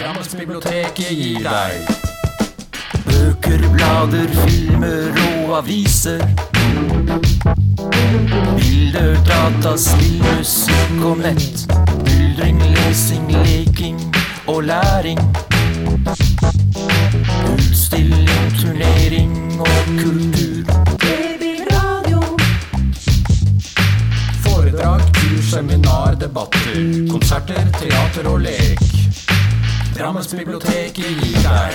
Drammensbiblioteket gir deg Bøker, blader, filmer og aviser. Bilder, data, spill, musikk og nett. Myldring, lesing, leking og læring. Utstilling, turnering og kultur. Foredrag, kurs, seminar, debatter. Konserter, teater og lek. Drammensbiblioteket gir deg.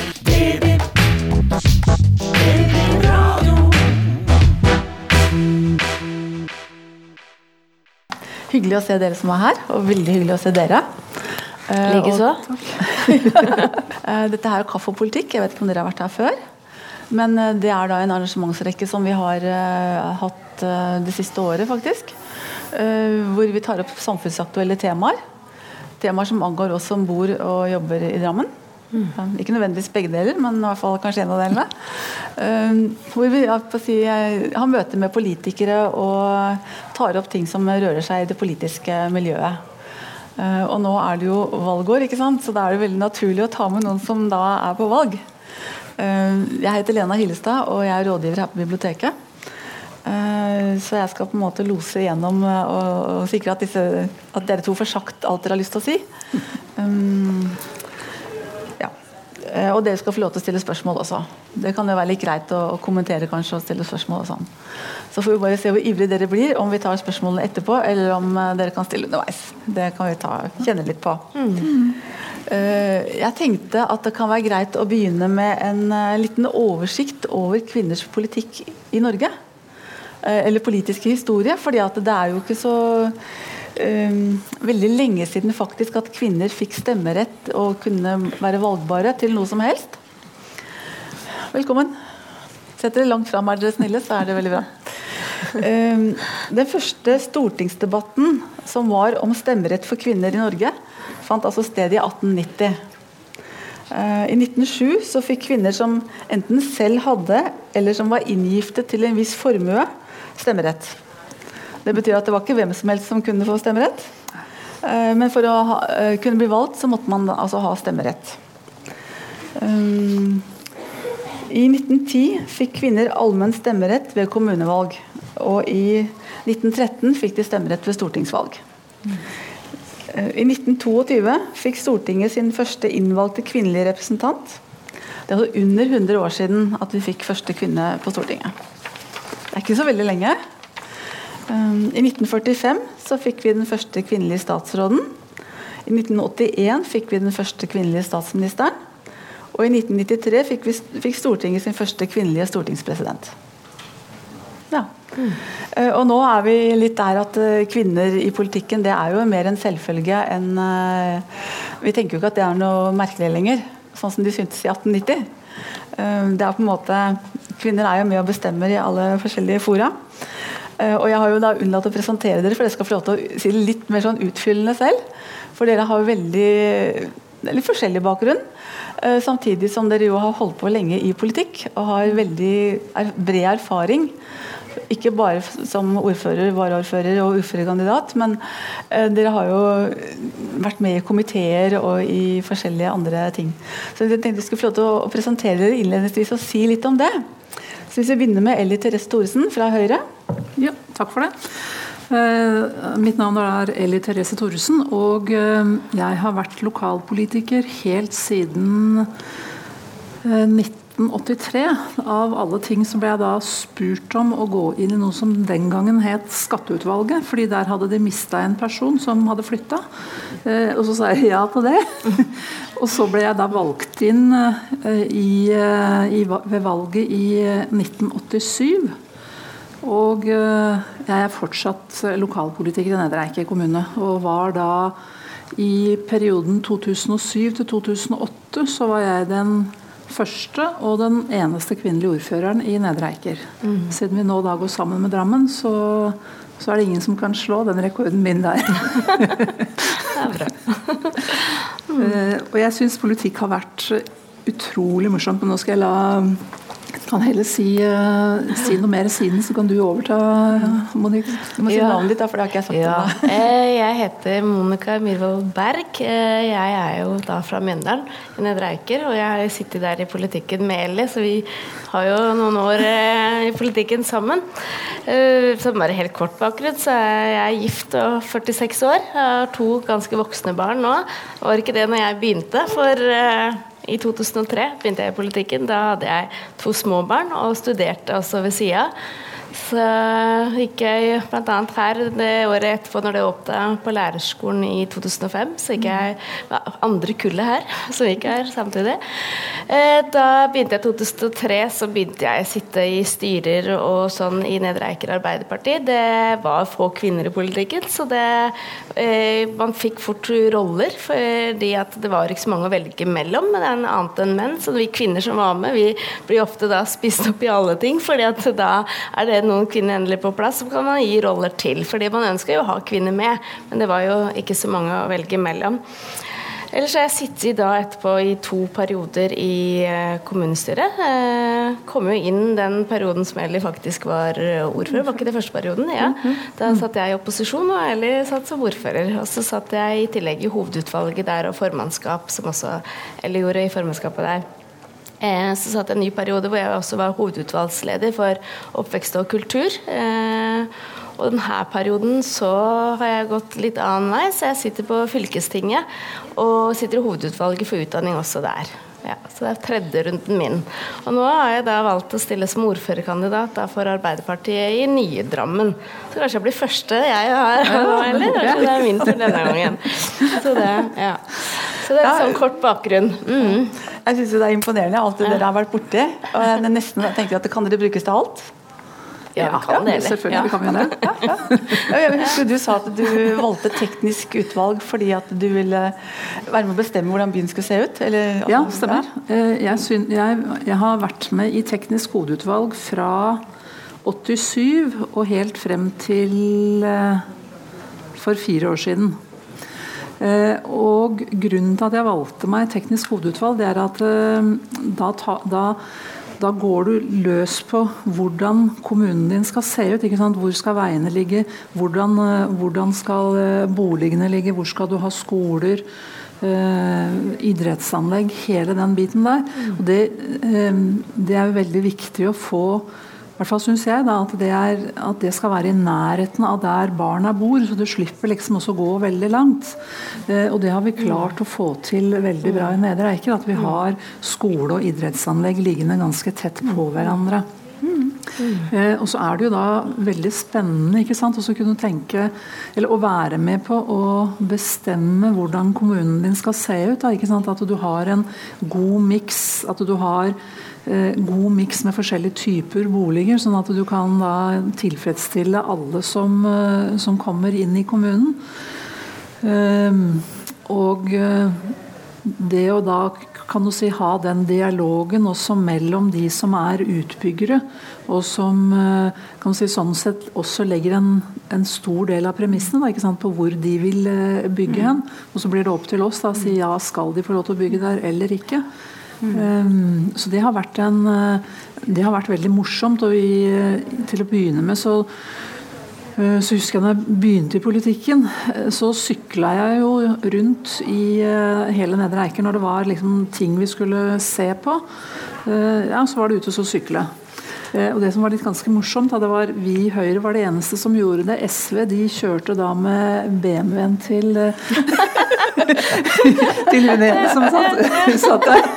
Hyggelig å se dere som er her, og veldig hyggelig å se dere. Eh, Likeså. Eh, Dette her er Kaffe og politikk. Jeg vet ikke om dere har vært her før. Men eh, det er da en arrangementsrekke som vi har uh, hatt uh, det siste året, faktisk. Uh, hvor vi tar opp samfunnsaktuelle temaer. Temaer som angår oss som bor og jobber i Drammen. Mm. Ikke nødvendigvis begge deler, men i hvert fall kanskje en av delene. Uh, hvor vi ja, si, har møter med politikere og tar opp ting som rører seg i det politiske miljøet. Uh, og nå er det jo valgår, ikke sant? så da er det veldig naturlig å ta med noen som da er på valg. Uh, jeg heter Lena Hillestad, og jeg er rådgiver her på biblioteket. Eh, så jeg skal på en måte lose gjennom eh, og, sikre at, disse, at dere to får sagt alt dere har lyst til å si. Um, ja. Eh, Og dere skal få lov til å stille spørsmål også. Det kan jo være litt greit å, kommentere kanskje og stille spørsmål og sånn. Så får vi bare se hvor ivrige dere blir, om vi tar spørsmålene etterpå, eller om dere kan stille underveis. Det kan vi ta, kjenne litt på. Jeg tenkte at det kan være greit å begynne med en liten oversikt over kvinners politikk i Norge. Eh, Eller politiske historie, fordi at det er jo ikke så um, veldig lenge siden faktisk at kvinner fikk stemmerett og kunne være valgbare til noe som helst. Velkommen. Sett dere langt fram, er dere snille, så er det veldig bra. Um, Den første stortingsdebatten som var om stemmerett for kvinner i Norge, fant altså sted i 1890. Eh, I 1907 så fikk kvinner som enten selv hadde, eller som var inngiftet til en viss formue, stemmerett. Det betyr at det var ikke hvem som helst som kunne få stemmerett. Eh, Men for å ha, eh, kunne bli valgt, så måtte man altså ha stemmerett. Um, I 1910 fikk kvinner allmenn stemmerett ved kommunevalg. Og i 1913 fikk de stemmerett ved stortingsvalg. Eh, I 1922 fikk Stortinget sin første innvalgte kvinnelige representant. Det er altså under 100 år siden at vi fikk første kvinne på Stortinget. Er ikke så veldig lenge. Um, I 1945 så fikk vi den første kvinnelige statsråden. I 1981 fikk vi den første kvinnelige statsministeren. Og i 1993 fikk, vi, fikk Stortinget sin første kvinnelige stortingspresident. Ja. Mm. Og nå er vi litt der at eh, kvinner i politikken det er jo mer en selvfølge enn eh, Vi tenker jo ikke at det er noe merkelig lenger, sånn som de syntes i 1890. Eh, Det er på en måte Kvinner er jo med og bestemmer i alle forskjellige fora. Eh, Og jeg har jo da unnlatt å presentere dere, for dere skal få lov til å si litt mer sånn utfyllende selv. For dere har jo veldig litt forskjellig bakgrunn. eh, Samtidig som dere jo har holdt på lenge i politikk og har veldig bred erfaring. Ikke bare som ordfører, varaordfører og ordførerkandidat, men eh, dere har jo vært med i komiteer og i forskjellige andre ting. Så jeg tenkte jeg skulle få lov til å presentere dere innledningsvis og si litt om det. Så hvis vi begynner med Elly Therese Thoresen fra Høyre. Ja, takk for det. Eh, mitt navn er Elly Therese Thoresen, og eh, jeg har vært lokalpolitiker helt siden eh, 1983. Av alle ting så ble jeg da spurt om å gå inn i noe som den gangen het Skatteutvalget, fordi der hadde de mista en person som hadde flytta. Eh, og så sa jeg ja til det. Og så ble jeg da valgt inn eh, i, eh, i, ved valget i eh, 1987. Og eh, jeg er fortsatt lokalpolitiker i Nedre Eike kommune. Og var da i perioden 2007 til 2008 så var jeg den første og den eneste kvinnelige ordføreren i Nedre Eiker. Siden vi nå da går sammen med Drammen, så, så er det ingen som kan slå den rekorden min der. Eh, og jeg syns politikk har vært utrolig morsomt. Men nå skal jeg la kan heller si, uh, si, noe mer siden, så kan du overta, Monica. Du må si ja. navnet ditt, da, for det har ikke jeg sagt ja. ennå. Eh, jeg heter Monica Myhrvold Berg. Eh, jeg er jo da fra Mjøndalen i Nedre Eiker, og jeg har sittet der i politikken med Eli, så vi har jo noen år i politikken sammen. Så bare helt kort bakgrunn, så er jeg gift og 46 år. Jeg har to ganske voksne barn nå. Det var ikke det når jeg begynte, for i 2003 begynte jeg i politikken. Da hadde jeg to små barn og studerte også ved sida. Så gikk jeg bl.a. her det året etterpå, når det åpna på lærerskolen i 2005. Så gikk jeg andre kullet her, som gikk her samtidig. Eh, da begynte jeg i 2003, så begynte jeg å sitte i styrer og sånn i Nedre Eiker Arbeiderparti. Det var få kvinner i politikken, så det Man fikk fort roller, fordi at det var ikke så mange å velge mellom, men det er en annet enn menn. Så vi kvinner som var med, vi blir ofte da spist opp i alle ting, fordi at da er det noen kvinner endelig på plass, så kan man gi roller til. Fordi man ønsker jo å ha kvinner med, men det var jo ikke så mange å velge mellom. Ellers har jeg sittet da etterpå i to perioder i eh, kommunestyret. Eh, kom jo inn den perioden som Elly faktisk var eh, ordfører, var ikke det første perioden? Ja. Da satt jeg i opposisjon, og Elly satt som ordfører. Og så satt jeg i tillegg i hovedutvalget der og formannskap, som også Elly gjorde i formannskapet der. Så satt jeg en ny periode hvor jeg også var hovedutvalgsleder for oppvekst og kultur. Og denne perioden så har jeg gått litt annen vei, så jeg sitter på fylkestinget og sitter i hovedutvalget for utdanning også der. Ja, så det er tredje runden min. Og nå har jeg da valgt å stille som ordførerkandidat for Arbeiderpartiet i nye Drammen. Så kanskje jeg blir første jeg har nå, eller? Kanskje det er min tur denne gangen. Så det, ja. Så det er en sånn kort bakgrunn. Mm. Jeg syns det er imponerende alt det dere har vært borti. Og jeg nesten tenker at det kan dere brukes til alt. Ja, vi kan det. Selvfølgelig kan vi det. Ja, ja. Jeg husker Du sa at du valgte teknisk utvalg fordi at du ville være med å bestemme hvordan byen skulle se ut? Eller, ja, stemmer. Eh, jeg, syn, jeg, jeg, har vært med i teknisk hovedutvalg fra 87 og helt frem til eh, for fire år siden. Eh, og Grunnen til at jeg valgte meg teknisk hovedutvalg, det er at eh, da, ta, da, da, går du løs på hvordan kommunen din skal se ut. Hvor skal veiene ligge? Hvordan, eh, hvordan, skal boligene ligge? Hvor skal du ha skoler? idrettsanlegg, hele den biten der. Og det, det er veldig viktig å få hvert fall syns jeg da, at det, er, at det, skal være i nærheten av der barna bor, så du slipper liksom også gå veldig langt. Eh, og det har vi klart å få til veldig bra i Nedre Eiker. At vi har skole og idrettsanlegg liggende ganske tett på hverandre. Mm. Eh, og så er det jo da veldig spennende ikke sant, å kunne tenke, eller å være med på å bestemme hvordan kommunen din skal se ut. Da, ikke sant? At du har en god miks. At du har god miks med forskjellige typer boliger, sånn at du kan da tilfredsstille alle som, eh, som kommer inn i kommunen. Ehm, og eh, det å da kan du si, ha den dialogen også mellom de som er utbyggere, og som kan du si, sånn sett også legger en, en stor del av premissene da, på hvor de vil bygge hen. Og så blir det opp til oss da, å si ja, skal de få lov til å bygge der eller ikke. Mm. Så det har vært en eh, Det har vært veldig morsomt. Og vi, til å begynne med så eh, så husker jeg da jeg begynte i politikken, så sykla jeg jo rundt i hele Nedre Eiker når det var liksom ting vi skulle se på. Ja, så var det ute og sykle. Og det som var litt ganske morsomt, det var vi i Høyre var det eneste som gjorde det. SV de kjørte da med BMW-en til til hun ene som satt, satt der.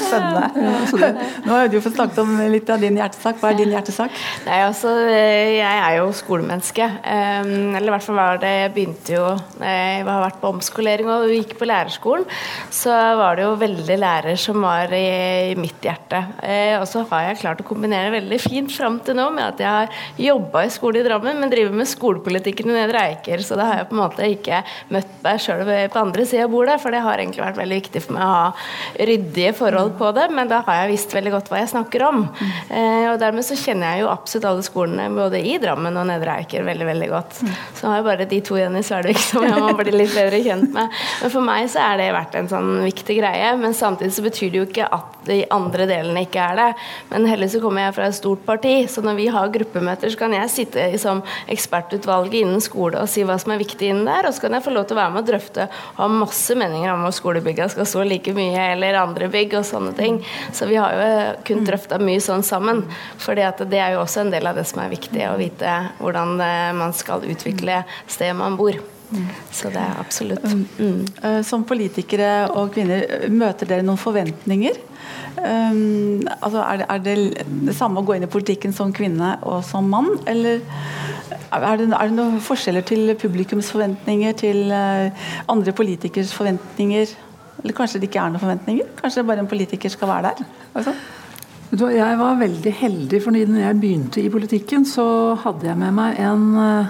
Spennende. Nå har du fått snakket om litt av din hjertesak. Hva er din hjertesak? Nei, altså, jeg er jo skolemenneske. Eller i hvert fall var det Jeg begynte jo Jeg har vært på omskolering og gikk på lærerskolen. Så var det jo veldig lærer som var i mitt hjerte. Eh, og så har jeg klart å kombinere veldig fint fram til nå med at jeg har jobba i skole i Drammen, men driver med skolepolitikken i Nedre Eiker. Så da har jeg på en måte ikke møtt meg sjøl på andre sida av bordet, for det har egentlig vært veldig viktig viktig for meg å ha ryddige forhold på det, men da har jeg visst veldig godt hva jeg snakker om. Eh, og dermed så kjenner jeg jo absolutt alle skolene både i Drammen og Nedre Eiker veldig veldig godt. Så har jeg bare de to igjen i Svelvik som jeg må bli litt bedre kjent med. Men for meg så er det vært en sånn viktig greie, men samtidig så betyr det jo ikke at de andre delene ikke er det. Men heller så kommer jeg fra et stort parti, så når vi har gruppemøter, så kan jeg sitte som ekspertutvalget innen skole og si hva som er viktig innen der, og så kan jeg få lov til å være med og drøfte og ha masse meninger om hvor skolebygga skal stå like mye, eller andre bygg og sånne ting. Så vi har jo kun drøfta mye sånn sammen, for det er jo også en del av det som er viktig, å vite hvordan eh, man skal utvikle stedet man bor. Så det er absolutt. Um, mm. Eh, som politikere og kvinner, møter dere noen forventninger? Um, altså er, det, er, det, det samme å gå inn i politikken som kvinne og som mann, eller er det, er det noen forskjeller til publikums forventninger, til andre politikers forventninger? Eller kanskje det ikke er noen forventninger? Kanskje bare en politiker skal være der? Altså? Jeg var veldig heldig, for når jeg begynte i politikken, så hadde jeg med meg en uh,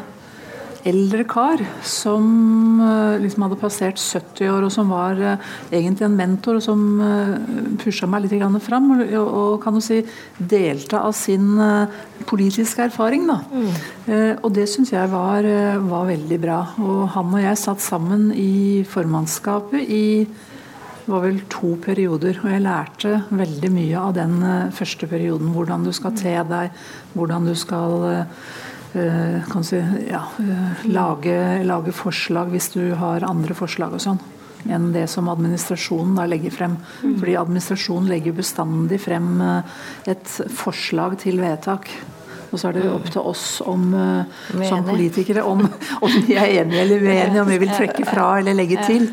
eldre kar som eh, liksom hadde passert 70 år, og som var eh, egentlig en mentor, og som eh, pusha meg litt fram. Og, og, kan du si delte av sin politiske erfaring. Da. Mm. og det syns jeg var, var, veldig bra. Og han og jeg satt sammen i formannskapet i det var vel to perioder, og jeg lærte veldig mye av den første perioden. Hvordan du skal te deg, hvordan du skal Eh, kan si, ja, eh, lage, lage, forslag hvis du har andre forslag og sånn enn det som administrasjonen da legger frem. Mm. Fordi administrasjonen legger bestandig frem eh, et forslag til vedtak. Og så er det opp til oss om, uh, som politikere om, om, vi er enige eller uenige, om vi vil trekke fra eller legge til.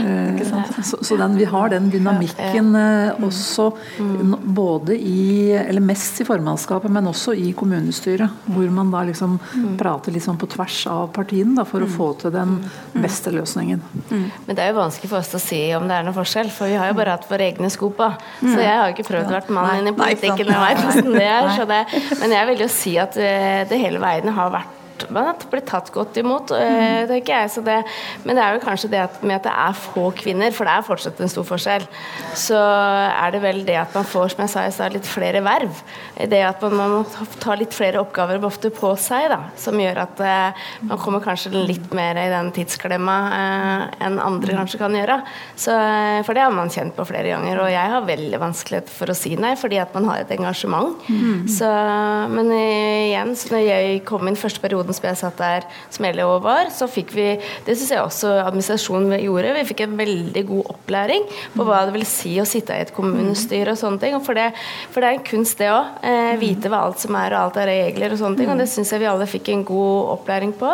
Uh, så, så den, vi har den dynamikken uh, også både i Eller mest i formannskapet, men også i kommunestyret. Hvor man da liksom prater liksom på tvers av partiene da, for å få til den beste løsningen. Men det er jo vanskelig for oss å si om det er noen forskjell, for vi har jo bare hatt våre egne sko på. Så jeg har jo ikke prøvd å være mann inn i politikken, jeg veit åssen det er. Det, men jeg vil jo si at eh, det hele veien har vært man har blitt tatt godt imot, mm. tenker jeg. Det, men det er jo kanskje det at med at det er få kvinner, for det er fortsatt en stor forskjell, så er det vel det at man får, som jeg sa i stad, litt flere verv. Det at man, man, må ta litt flere oppgaver ofte på seg, da, som gjør at eh, man kommer kanskje litt mer i den tidsklemma eh, enn andre kanskje kan gjøre. Så, eh, for det har man kjent på flere ganger, og jeg har veldig vanskelighet for å si nei, fordi at man har et engasjement. Mm. Så, men igjen, så når jeg kom inn første perioden som jeg satt der som elev var, så fikk vi Det syns jeg også administrasjonen gjorde. Vi fikk en veldig god opplæring på hva det vil si å sitte i et kommunestyre og sånne ting. For det, for det er en kunst, det òg. Eh, vite hva alt som er, og alt er regler og sånne ting. Og det syns jeg vi alle fikk en god opplæring på.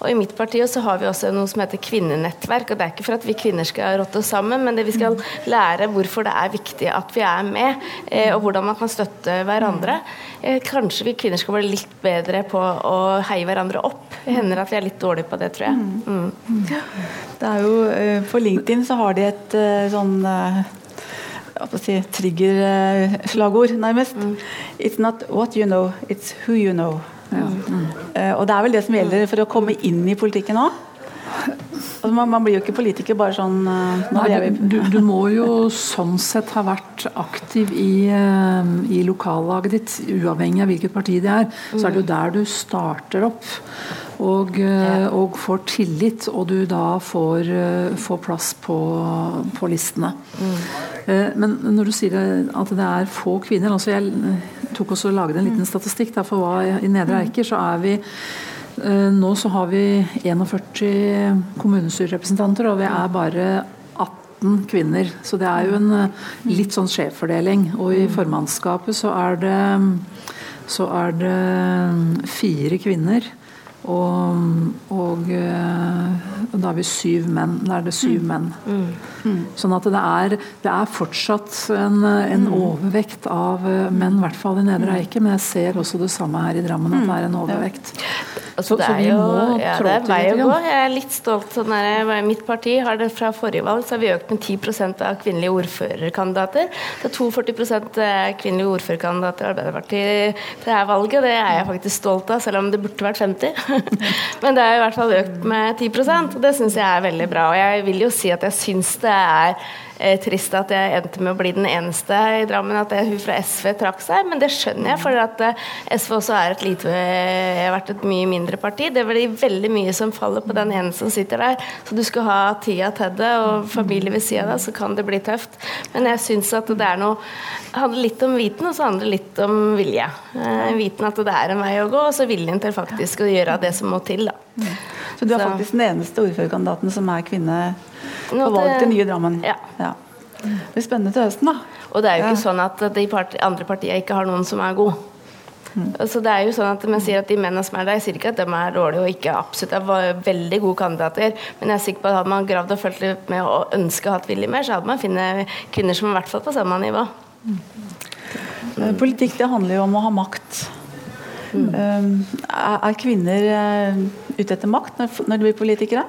Og I mitt parti så har vi også noe som heter kvinnenettverk. og Det er ikke for at vi kvinner skal rotte oss sammen, men det vi skal lære hvorfor det er viktig at vi er med, eh, og hvordan man kan støtte hverandre. Eh, kanskje vi kvinner skal bli litt bedre på å heie hverandre opp. Det hender at vi er litt dårlige på det, tror jeg. Mm. Det er jo, for På LinkedIn så har de et sånn si, triggerslagord, nærmest. Mm. It's not what you know, it's who you know. Ja. Mm. Og det er vel det som gjelder for å komme inn i politikken òg? Altså, man, man, blir jo ikke politiker bare sånn uh, Nei, du, du, må jo sånn sett ha vært aktiv i, uh, i lokallaget ditt, uavhengig av hvilket parti det er. Så er det jo der du starter opp. Og, uh, og får tillit, og du da får, får plass på, på listene. Mm. Men når du sier at det er få kvinner altså Jeg tok også og laget en liten statistikk. Derfor var I Nedre Eiker så er vi Eh, nå så har vi 41 kommunestyrerepresentanter, og vi er bare 18 kvinner. Så det er jo en eh, litt sånn skjevfordeling. Og i formannskapet så er det, så er det fire kvinner. Og, og, og, da er vi syv menn. Da er det syv mm. menn. Mm. Mm. Sånn at det er, det er fortsatt en, en, mm. overvekt av menn, i hvert fall i Nedre Eiker. Men jeg ser også det samme her i Drammen, at det er en overvekt. Altså, så, det, er jo, ja, det er vei å gå. Jeg er litt stolt. Sånn der, mitt parti har det fra forrige valg så har vi økt med 10 av kvinnelige ordførerkandidater. Så 42% kvinnelige ordførerkandidater i Arbeiderpartiet til dette valget. Det er jeg faktisk stolt av, selv om det burde vært 50. Men det er i hvert fall økt med 10% og det syns jeg er veldig bra. Og jeg vil jo si at jeg syns det er eh, trist at jeg endte med å bli den eneste i Drammen, at hun fra SV trakk seg. Men det skjønner jeg, for at eh, SV også er et lite har vært et mye mindre parti. Det blir veldig mye som faller på den ene som sitter der. Så du skal ha tida til det, og familie ved sida av så kan det bli tøft. Men jeg syns at det er noe handler litt om viten, og så handler det litt om vilje. Eh, viten at det er en vei å gå, og så viljen til faktisk å gjøre det som må til. da. Så du er så. faktisk den eneste ordførerkandidaten som er kvinne på valg til nye Drammen? Ja. ja. Det blir spennende til høsten, da. Og det er jo ikke sånn at de part andre partiene ikke har noen som er gode. Mm. Så det er jo sånn at man sier at De mennene som er der, jeg sier ikke at de er dårlige og ikke absolutt er veldig gode kandidater, men jeg er sikker på at hadde man gravd og fulgt litt med og ønska hatt vilje mer, så hadde man funnet kvinner som i hvert fall på samme nivå. Mm. Politikk det handler jo om å ha makt. Mm. Er kvinner eh, ute etter makt når de blir politikere?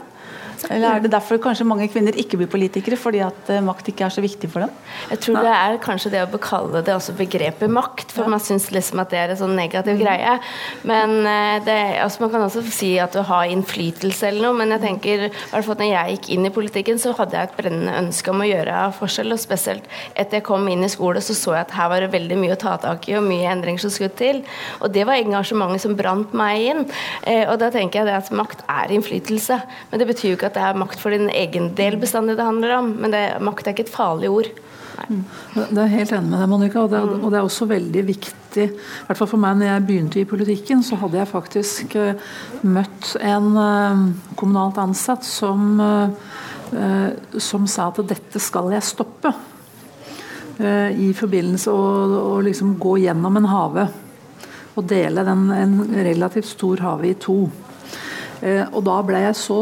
Eller er det derfor kanskje mange kvinner ikke blir politikere? Fordi at uh, makt ikke er så viktig for dem? Jeg tror det er kanskje det å bekalle det også begrepet makt, for ja. man syns liksom at det er en sånn negativ mm. greie. Men uh, det, altså man kan også si at du har innflytelse eller noe, men jeg tenker hvert fall når jeg gikk inn i politikken, så hadde jeg et brennende ønske om å gjøre forskjell, og spesielt etter jeg kom inn i skole, så så jeg at her var det veldig mye å ta tak i, og mye endringer som skulle til. Og det var engasjementet som brant meg inn. Uh, og da tenker jeg det at makt er innflytelse. Men det betyr jo ikke at det er makt for din egen del bestandig det handler om, men det, makt er ikke et farlig ord. Nei. Det er helt enig med deg, Monica. Og det, er, og det, er også veldig viktig. I hvert fall for meg når jeg begynte i politikken, så hadde jeg faktisk uh, møtt en uh, kommunalt ansatt som, uh, som sa at dette skal jeg stoppe. I forbindelse å, å liksom gå gjennom en hage og dele den, en relativt stor hage i to. Og da ble jeg så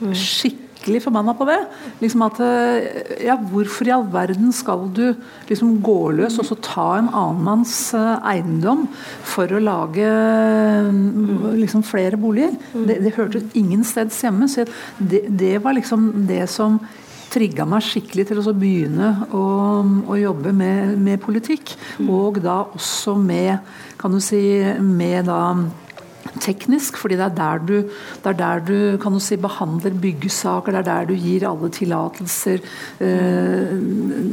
skikkelig forbanna på det. Liksom at, eh, ja, Hvorfor i all verden skal du liksom gå løs og så ta en annen manns eh, eiendom for å lage mm, liksom flere boliger? Det, det hørtes ingen steds hjemme. så det, det var liksom det som trigga meg skikkelig til å begynne å, å jobbe med, med, politikk. Og da også med, kan du si, med da teknisk, fordi det er der du, er der du kan du si, behandler byggesaker, det er der du gir alle tillatelser, eh,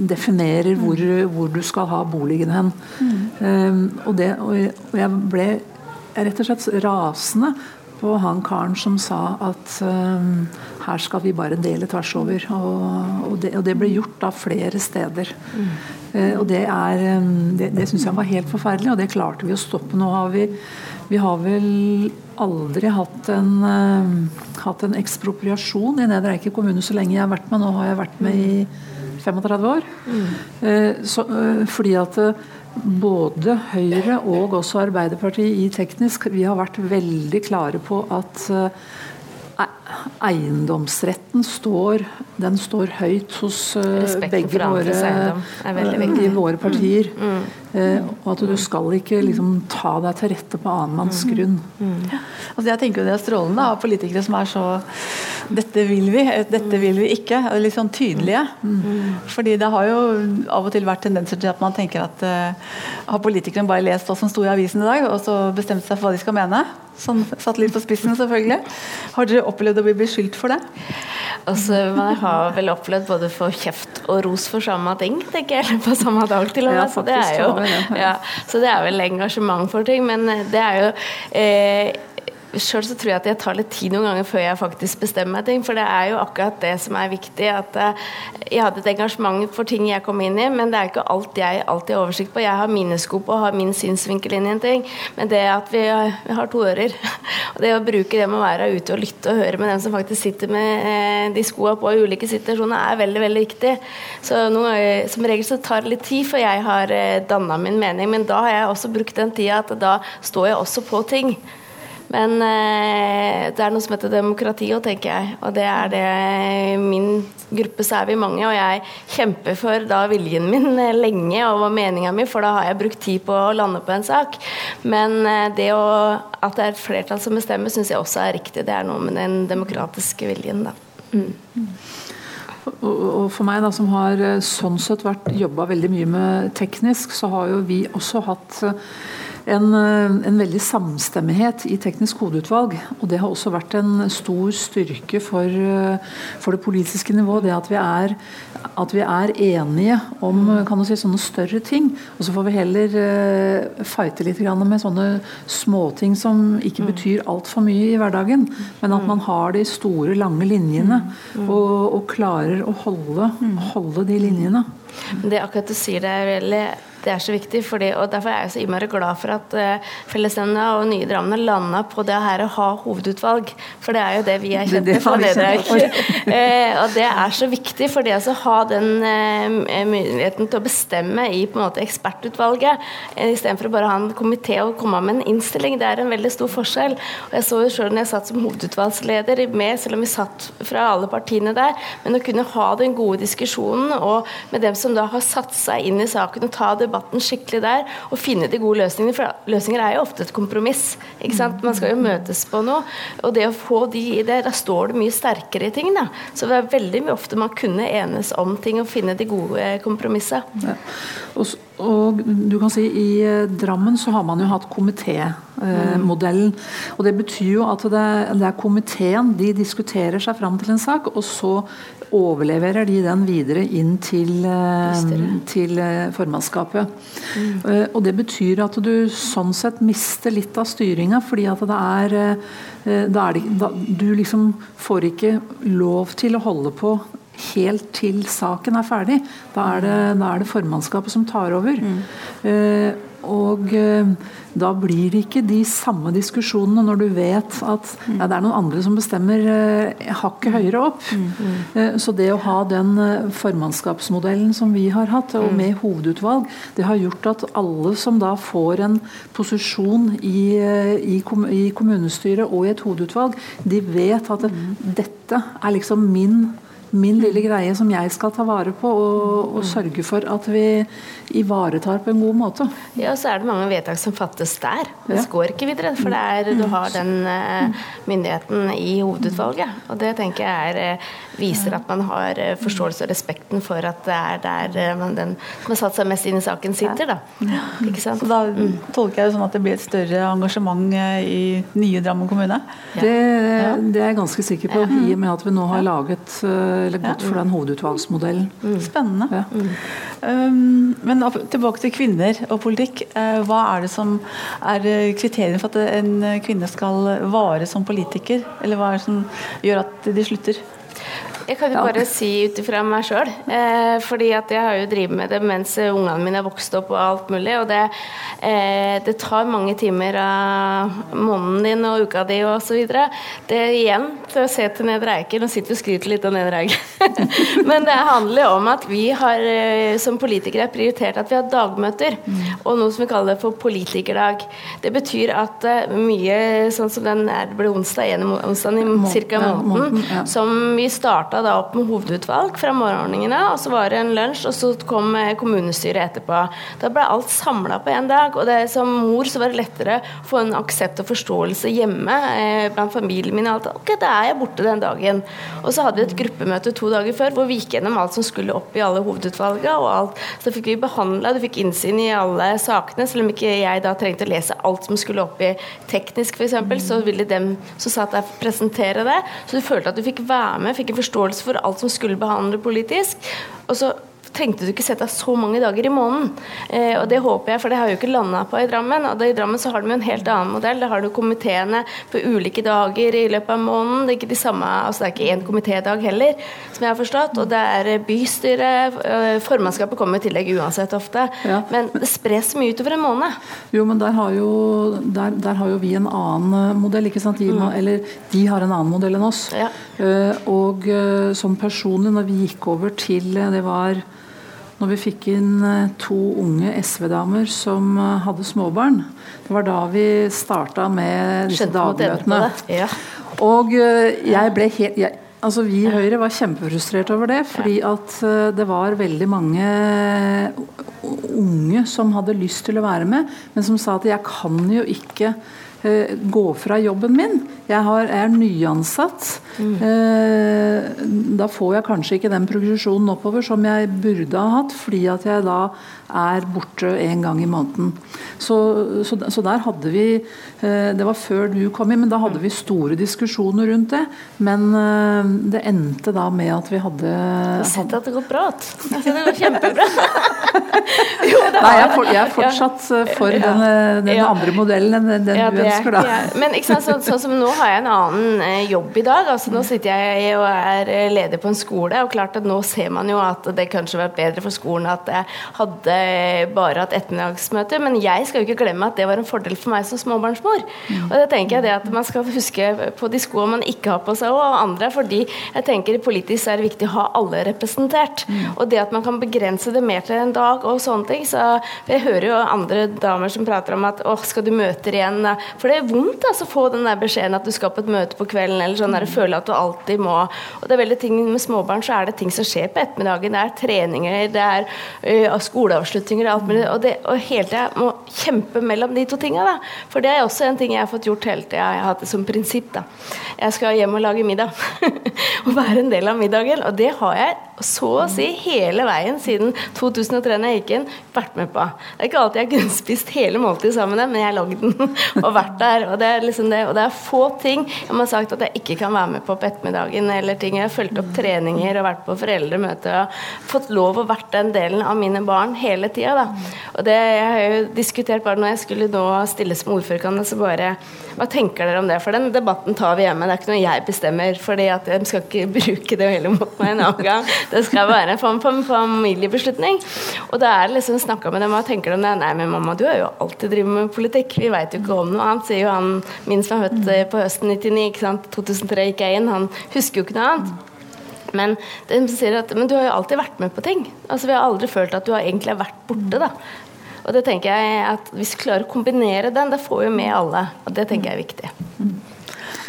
definerer hvor, hvor, du skal ha boligen hen. Mm. Um, og, det, og jeg ble rett og slett rasende på han karen som sa at um, her skal vi bare dele tvers over. Og, og, det, og det, ble gjort da flere steder. Mm. Uh, og det er um, Det, det syns jeg var helt forferdelig, og det klarte vi å stoppe. Nå har vi vi har vel aldri hatt en, uh, hatt en ekspropriasjon i Nedre Eiker kommune så lenge jeg har vært med. Nå har jeg vært med i 35 år. Mm. Uh, så, uh, fordi at både Høyre og også Arbeiderpartiet i teknisk vi har vært veldig klare på at eiendomsretten står, den står høyt hos uh, begge våre, i våre partier. Mm. Mm. Uh, og at du skal ikke liksom, ta deg til rette på annenmanns mm. grunn. Ja. Altså, jeg tenker jo Det er strålende av politikere som er så Dette vil vi, dette vil vi ikke. Litt sånn tydelige. Fordi det har jo av og til vært tendenser til at man tenker at uh, har politikerne bare lest hva som sto i avisen i dag, og så bestemt seg for hva de skal mene? Sånn satt litt på spissen, selvfølgelig. Har dere opplevd å bli beskyldt for det? Altså, Man har vel opplevd både få kjeft og ros for samme ting, tenker jeg. På samme dag, til og med. Ja, så, det er jo, ja, så det er vel engasjement for ting. Men det er jo eh, Sjøl så tror jeg at jeg tar litt tid noen ganger før jeg faktisk bestemmer meg ting. For det er jo akkurat det som er viktig. At eh, jeg hadde et engasjement for ting jeg kom inn i, men det er ikke alt jeg alltid har oversikt på. Jeg har mine sko på og har min synsvinkel inn i en ting. Men det at vi har, to ører, og det å bruke det med å være ute og lytte og høre med den som faktisk sitter med eh, de skoa på i ulike situasjoner, er veldig, veldig viktig. Så ganger, som regel så tar det litt tid før jeg har eh, danna min mening, men da har jeg også brukt den tida at da står jeg også på ting. Men eh, det er noe som heter demokrati òg, tenker jeg. Og det er det min gruppe, så er vi mange. Og jeg kjemper for da viljen min eh, lenge og meninga mi, for da har jeg brukt tid på å lande på en sak. Men eh, det å, at det er et flertall som bestemmer, syns jeg også er riktig. Det er noe med den demokratiske viljen, da. Mm. Og for meg da, som har eh, sånn sett vært jobba veldig mye med teknisk, så har jo vi også hatt en, eh, en, veldig samstemmighet i Teknisk kodeutvalg, Og det har også vært en stor styrke for, eh, for det politiske nivået. Det at vi er, at vi er enige om kan du si, sånne større ting. Og så får vi heller uh, fighte litt med sånne småting som ikke betyr altfor mye i hverdagen. Men at man har de store, lange linjene og, og klarer å holde, holde de linjene. Det akkurat du sier, det er veldig det er så viktig, fordi, og Derfor er jeg så innmari glad for at uh, Fellesnemnda og Nye Drammen har landa på det her å ha hovedutvalg. For det er jo det vi er kjent for. Det uh, og det er så viktig, for det å ha den uh, muligheten til å bestemme i på en måte ekspertutvalget, uh, istedenfor å bare ha en komité og komme med en innstilling, det er en veldig stor forskjell. Og Jeg så jo sjøl når jeg satt som hovedutvalgsleder med, selv om vi satt fra alle partiene der, men å kunne ha den gode diskusjonen og med dem som da har satt seg inn i saken og ta debatten skikkelig der og finne de gode løsningene. For løsninger er jo ofte et kompromiss. ikke sant? Man skal jo møtes på noe. Og det å få de i det, da står det mye sterkere i ting. da. Så det er veldig mye ofte man kunne enes om ting og finne de gode kompromissene. Ja. Og, og, du kan si I eh, Drammen så har man jo hatt komitémodellen. Eh, og Det betyr jo at det, det er komiteen de diskuterer seg fram til en sak, og så overleverer de den videre inn til, eh, til eh, formannskapet. Mm. Og Det betyr at du sånn sett mister litt av styringa, fordi at det er, er det, da, Du liksom får ikke lov til å holde på helt til saken er ferdig. Da er det, da er det formannskapet som tar over. Mm. Eh, og eh, da blir det ikke de samme diskusjonene når du vet at ja, det er noen andre som bestemmer eh, hakket høyere opp. Mm, mm. Eh, så det å ha den eh, formannskapsmodellen som vi har hatt, og med hovedutvalg, det har gjort at alle som da får en posisjon i, i, i kommunestyret og i et hovedutvalg, de vet at det, dette er liksom min min lille greie som jeg skal ta vare på og, og, sørge for at vi ivaretar på en god måte. Ja, så er det mange vedtak som fattes der. Det ja. går ikke videre. For er, du har den uh, myndigheten i hovedutvalget. Og det tenker jeg er, uh, viser at man har uh, forståelse og respekten for at det er der man, den som har satt seg mest inn i saken, sitter. Da. Ja. Ikke sant? Så da mm. tolker jeg det sånn at det blir et større engasjement i nye Drammen kommune? Ja. Det, det, er jeg ganske sikker på, i og med at vi nå har laget eller gått for den hovedutvalgsmodellen. Mm. Spennende. Ja. Mm. Um, men tilbake til kvinner og politikk. Uh, hva er det som er eh, kriteriene for at en kvinne skal vare som politiker? Eller hva er det som gjør at de slutter? Jeg kan jo bare si ut ifra meg sjøl. Eh, fordi at jeg har jo drevet med det mens ungene mine har vokst opp og alt mulig. Og det, eh, det tar mange timer av måneden din og uka di og så videre. Det er igjen til å se til Nedre Eiker. Nå sitter vi og skryter litt av Nedre Eiker. Men det handler jo om at vi har eh, som politikere prioritert at vi har dagmøter. Og noe som vi kaller for politikerdag. Det betyr at eh, mye sånn som den er, det ble onsdag, en onsdag i ca. måneden, som vi starta starta da opp med hovedutvalg fra morgenordningene, og så var det en lunsj, og så kom eh, kommunestyret etterpå. Da ble alt samla på én dag. Og det, som mor så var det lettere å få en aksept og forståelse hjemme eh, blant familien min. Alt. Ok, da er jeg borte den dagen. Og så hadde vi et gruppemøte to dager før hvor vi gikk gjennom alt som skulle opp i alle hovedutvalgene. og alt. Så fikk vi behandla, du fikk innsyn i alle sakene, selv om ikke jeg da trengte å lese alt som skulle opp i teknisk f.eks., så ville dem som satt der presentere det. Så du følte at du fikk være med, fikk en forståelse forståelse for alt som skulle behandle politisk. Og så trengte du ikke sette deg så mange dager i måneden. Eh, og det håper jeg, for det har jo ikke landa på i Drammen. Og i Drammen så har de en helt annen modell. Da har du komiteene på ulike dager i løpet av måneden. Det er ikke de samme, altså det er ikke én komitédag heller, som jeg har forstått. Og det er bystyret, eh, formannskapet kommer i tillegg uansett ofte. Ja. Men det spres mye utover en måned. Jo, men der har jo, der, der har jo vi en annen eh, modell, ikke sant. De, mm. Eller de har en annen modell enn oss. Ja. Og sånn personlig, når vi gikk over til Det var når vi fikk inn eh, to unge SV-damer som eh, hadde småbarn. Det var da vi starta med disse dagmøtene. Ja. Og eh, jeg ble helt jeg, Altså Vi i Høyre var kjempefrustrert over det, fordi at det var veldig mange unge som hadde lyst til å være med, men som sa at jeg kan jo ikke gå fra jobben min. Jeg, har, er nyansatt. Mm. Uh, da får jeg kanskje ikke den progresjonen oppover som jeg burde ha hatt, fordi at jeg da er borte en gang i måneden. Så, så, så, der hadde vi eh, Det var før du kom inn, men da hadde vi store diskusjoner rundt det. Men eh, det endte da med at vi hadde Du har sett at det går bra? Det går kjempebra. jo, Nei, jeg for, jeg er, fortsatt eh, for ja. den, den ja. andre modellen enn den ja, du ønsker, da. Men sant, sånn, sånn som nå har jeg en annen jobb i dag. altså Nå sitter jeg og er leder på en skole, og klart at nå ser man jo at det kanskje var bedre for skolen at jeg hadde bare hatt ettermiddagsmøter, men jeg skal jo ikke glemme at det var en fordel for meg som småbarnsmor. Og det tenker jeg det at Man skal huske på de skoene man ikke har på seg, og andre, fordi jeg tenker politisk er det viktig å ha alle representert. Mm. Og det at man kan begrense det mer til en dag og sånne ting. så Jeg hører jo andre damer som prater om at åh, skal du møter igjen? For det er vondt altså, å få den der beskjeden at du skal på et møte på kvelden, eller sånn der, mm. føle at du alltid må. Og det er veldig ting Med småbarn så er det ting som skjer på ettermiddagen. Det er treninger, det er uh, skoleavslutninger og alt mulig. Og, det, og hele tida må kjempe mellom de to tinga. For det er også en ting jeg har fått gjort hele tida. Jeg har hatt det som prinsipp. da. Jeg skal hjem og lage middag. og være en del av middagen. Og det har jeg så å si hele veien siden 2003 da jeg gikk inn, vært med på. Det er ikke alltid jeg kunne spist hele måltidet sammen med dem, men jeg har lagd den og vært der. Og det er liksom det. Og det er få ting jeg har sagt at jeg ikke kan være med på på ettermiddagen. eller ting. Jeg har fulgt opp treninger og vært på foreldremøter og fått lov å vært den delen av mine barn hele tida. Og det jeg har jo diskutert bare når jeg skulle nå stille som ordførerkandidat, så bare Hva tenker dere om det? For den debatten tar vi hjemme. Det er ikke noe jeg bestemmer, fordi de skal ikke bruke det hele mot meg en annen gang. Det skal være en form for familiebeslutning. Og da er det liksom snakka med dem, og tenker de? Nei, men mamma, du har jo alltid drevet med politikk. Vi veit jo ikke om noe annet, sier jo han min som er født eh, på høsten 99, ikke sant. 2003 gikk jeg inn. Han husker jo ikke noe annet. Men de sier at men du har jo alltid vært med på ting. Altså Vi har aldri følt at du har egentlig vært borte. da Og det tenker jeg at Hvis vi klarer å kombinere den, det får jo med alle. Og det tenker jeg er viktig.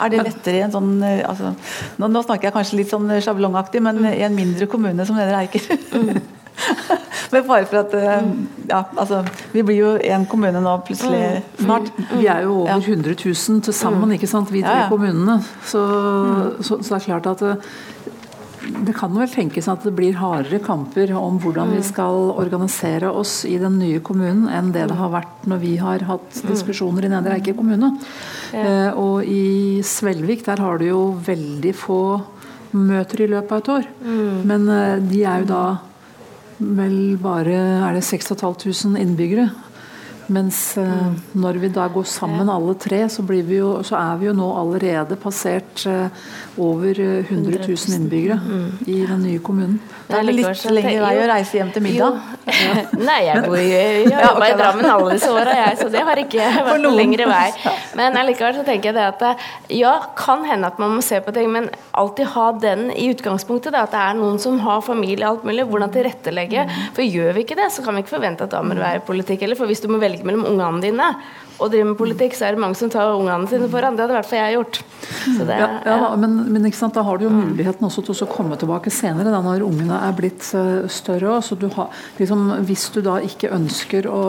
Er det lettere i en sånn eh, altså, nå, nå, snakker jeg kanskje litt sånn sjablongaktig, men i en mindre kommune som Nedre Eiker. Mm. Med fare for at eh, Ja, altså Vi blir jo én kommune nå plutselig mm. snart. Vi er jo over 100 000 til sammen, mm. ikke sant, vi tre kommunene. Så, så, så, det er klart at eh, det kan vel tenkes at det blir hardere kamper om hvordan vi mm. skal organisere oss i den nye kommunen, enn det det har vært når vi har hatt mm. diskusjoner i Nedre Eiker kommune. Ja. Eh, og i Svelvik der har du jo veldig få møter i løpet av et år. Mm. Men eh, de er jo da vel bare er det 6500 innbyggere. Mens eh, når vi da går sammen alle tre, så, jo, så, er vi jo nå allerede passert eh, over 100 eh, 000 innbyggere mm. i den nye kommunen. Det er litt lenger vei å reise hjem til middag. Ja. Nei, jeg bor i, okay, i Drammen alle disse åra, jeg, så det har ikke vært noen lengre vei. Men allikevel så tenker jeg det at ja, kan hende at man må se på ting, men alltid ha den i utgangspunktet. Da, at det er noen som har familie og alt mulig. Hvordan tilrettelegge. For gjør vi ikke det, så kan vi ikke forvente at da må det være politikk. Eller for hvis du må velge mellom ungene dine og drive med politikk, så er det mange som tar ungene sine foran. Det hadde i hvert fall jeg gjort. Det, ja, ja, ja. Men, men da har du jo muligheten også til å komme tilbake senere, da, når ungene er blitt uh, større. Så du har, liksom, hvis du da ikke ønsker å,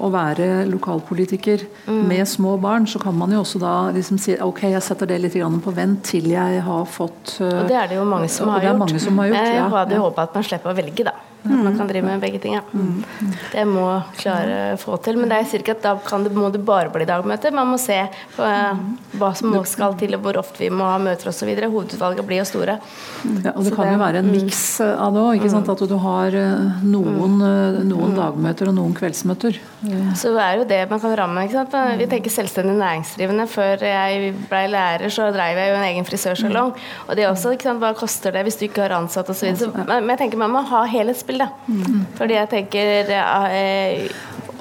å være lokalpolitiker mm. med små barn, så kan man jo også da liksom si ok, jeg setter det litt på vent til jeg har fått uh, Og det er det jo mange som har gjort. Som har gjort jeg hadde jo håpa at man slipper å velge, da. At man kan drive med begge ting. Ja. Det må klare å få til. Men det er cirka at da det, må det bare bli dagmøter. Man må se på uh, hva som skal til, og hvor ofte vi må ha møter osv. Hovedutvalget blir jo store. Ja, og det kan jo være en mm. miks av det òg. Mm. At du har eh, noen, mm. eh, noen, dagmøter og noen kveldsmøter. Så det er jo det man kan ramme. Vi tenker selvstendig næringsdrivende. Før jeg ble lærer, så dreiv jeg jo en egen frisørsalong. Og det også, ikke sant? hva koster det hvis du ikke har ansatt osv. Men jeg tenker man må ha helhetsbildet til. Mm. Fordi jeg tenker eh,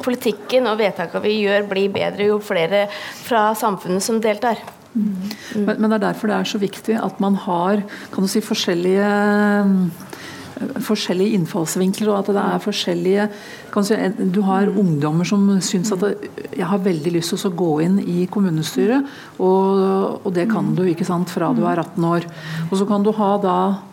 politikken og vedtakene vi gjør, blir bedre jo flere fra samfunnet som deltar. Mm. Men, men, det er derfor det er så viktig at man har kan du si, forskjellige forskjellige innfallsvinkler, og at det er forskjellige si, Du har ungdommer som syns at det, jeg har veldig lyst til å gå inn i kommunestyret, og, og det kan du ikke sant, fra du er 18 år. Og så kan du ha da Eh,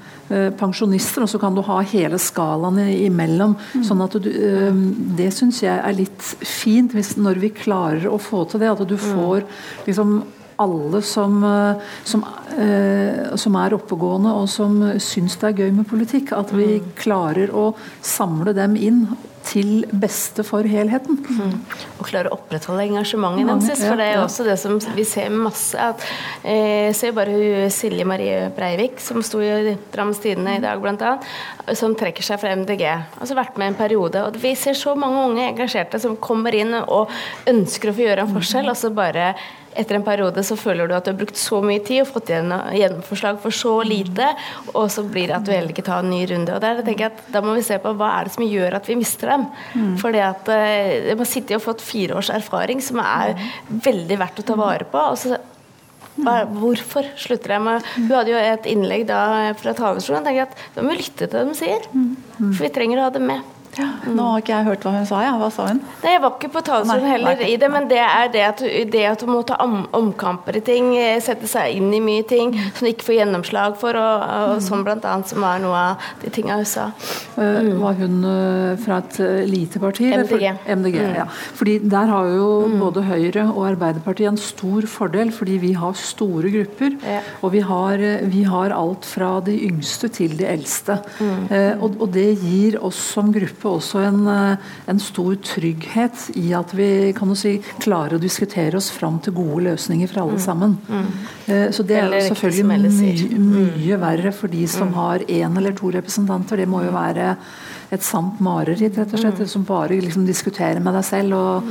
pensjonister, og så kan du ha hele skalaen imellom. Mm. sånn at du, eh, Det syns jeg er litt fint, hvis, når vi klarer å få til det. At du mm. får liksom alle som, eh, som, eh, som er oppegående og som syns det er gøy med politikk. At vi Mm. klarer å samle dem inn til beste for helheten. Og klare å opprettholde engasjementet deres. For det er også det som vi ser masse at eh, Ser bare Silje Marie Breivik, som sto i Drammens Tidende i dag bl.a., som trekker seg fra MDG. Altså vært med en periode. Og vi ser så mange unge engasjerte som kommer inn og ønsker å få gjøre en forskjell, og så bare etter en periode så føler du at du har brukt så mye tid og fått gjennomforslag for så lite, og så blir det at du heller ikke tar en ny runde. Og der tenker jeg at Da må vi se på hva er det som gjør at vi mister dem. Fordi at eh, De har sittet og fått fire års erfaring som er veldig verdt å ta vare på. og så hvorfor slutter jeg med- Hun hadde jo et innlegg da fra talerstolen. Da må vi lytte til det de sier. For vi trenger å ha det med. Nå har ikke jeg hørt hva hun sa. Ja. Hva sa hun? Nei, Jeg var ikke på talerstolen heller nei. i det, men det er det at, hun det at du må ta om, omkamper i ting, eh, sette seg inn i mye ting som du ikke får gjennomslag for, og, og sånn blant annet, som var noe av de tinga hun sa. Mm. Var hun eh, fra et eh, lite parti? MDG. For- MDG. MDG ja. Fordi Der har jo både Høyre og Arbeiderpartiet en stor fordel, fordi vi har store grupper. Ja. Og vi har, eh, vi har alt fra de yngste til de eldste. Eh, og, og det gir oss som gruppe også en, eh, en stor trygghet i at vi kan si, klarer å diskutere oss fram til gode løsninger for alle sammen. Eh, så det er jo selvfølgelig mye, mye verre for de som har én eller to representanter. Det må jo være et sant mareritt, rett og slett, som bare liksom diskuterer med deg selv. Og,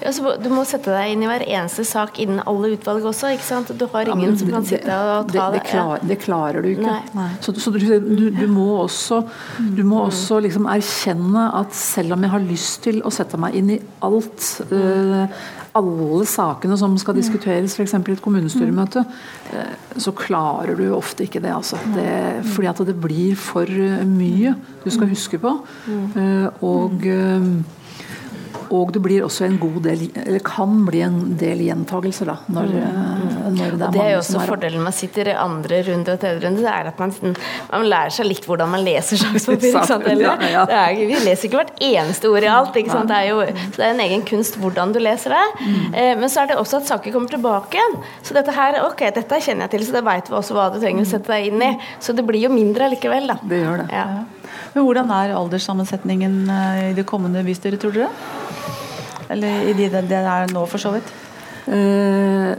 Ja, så du må sette deg inn i hver eneste sak innen alle utvalg også. ikke sant? Du har ingen som kan sitte og ta det, det. det, klar, det klarer du ikke. Nei. Så, så du, du, du må også, du må også liksom erkjenne at selv om jeg har lyst til å sette meg inn i alt eh, alle sakene som skal diskuteres f.eks. i et kommunestyremøte, eh, så klarer du ofte ikke det. Altså. det fordi at det blir for mye du skal huske på. Eh, og eh, og det blir også en god del, eller kan bli en del gjentagelser da, når, eh, når det er Og det er jo også er fordelen med å sitte i andre runde og tredje runde, det er at man, man lærer seg litt hvordan man leser? Ja, ja. Er, vi leser ikke hvert eneste ord i alt. Ikke sant? Det er jo så det er en egen kunst hvordan du leser det. Mm. Eh, men så er det også at saker kommer tilbake igjen. Så dette her, ok, dette kjenner jeg til, så da veit vi også hva du trenger å sette deg inn i. Så det blir jo mindre likevel, da. Det gjør det. Ja. Men hvordan er alderssammensetningen eh, i det kommende bystyret, tror dere? Eller i de det det er nå, for så vidt? Eh,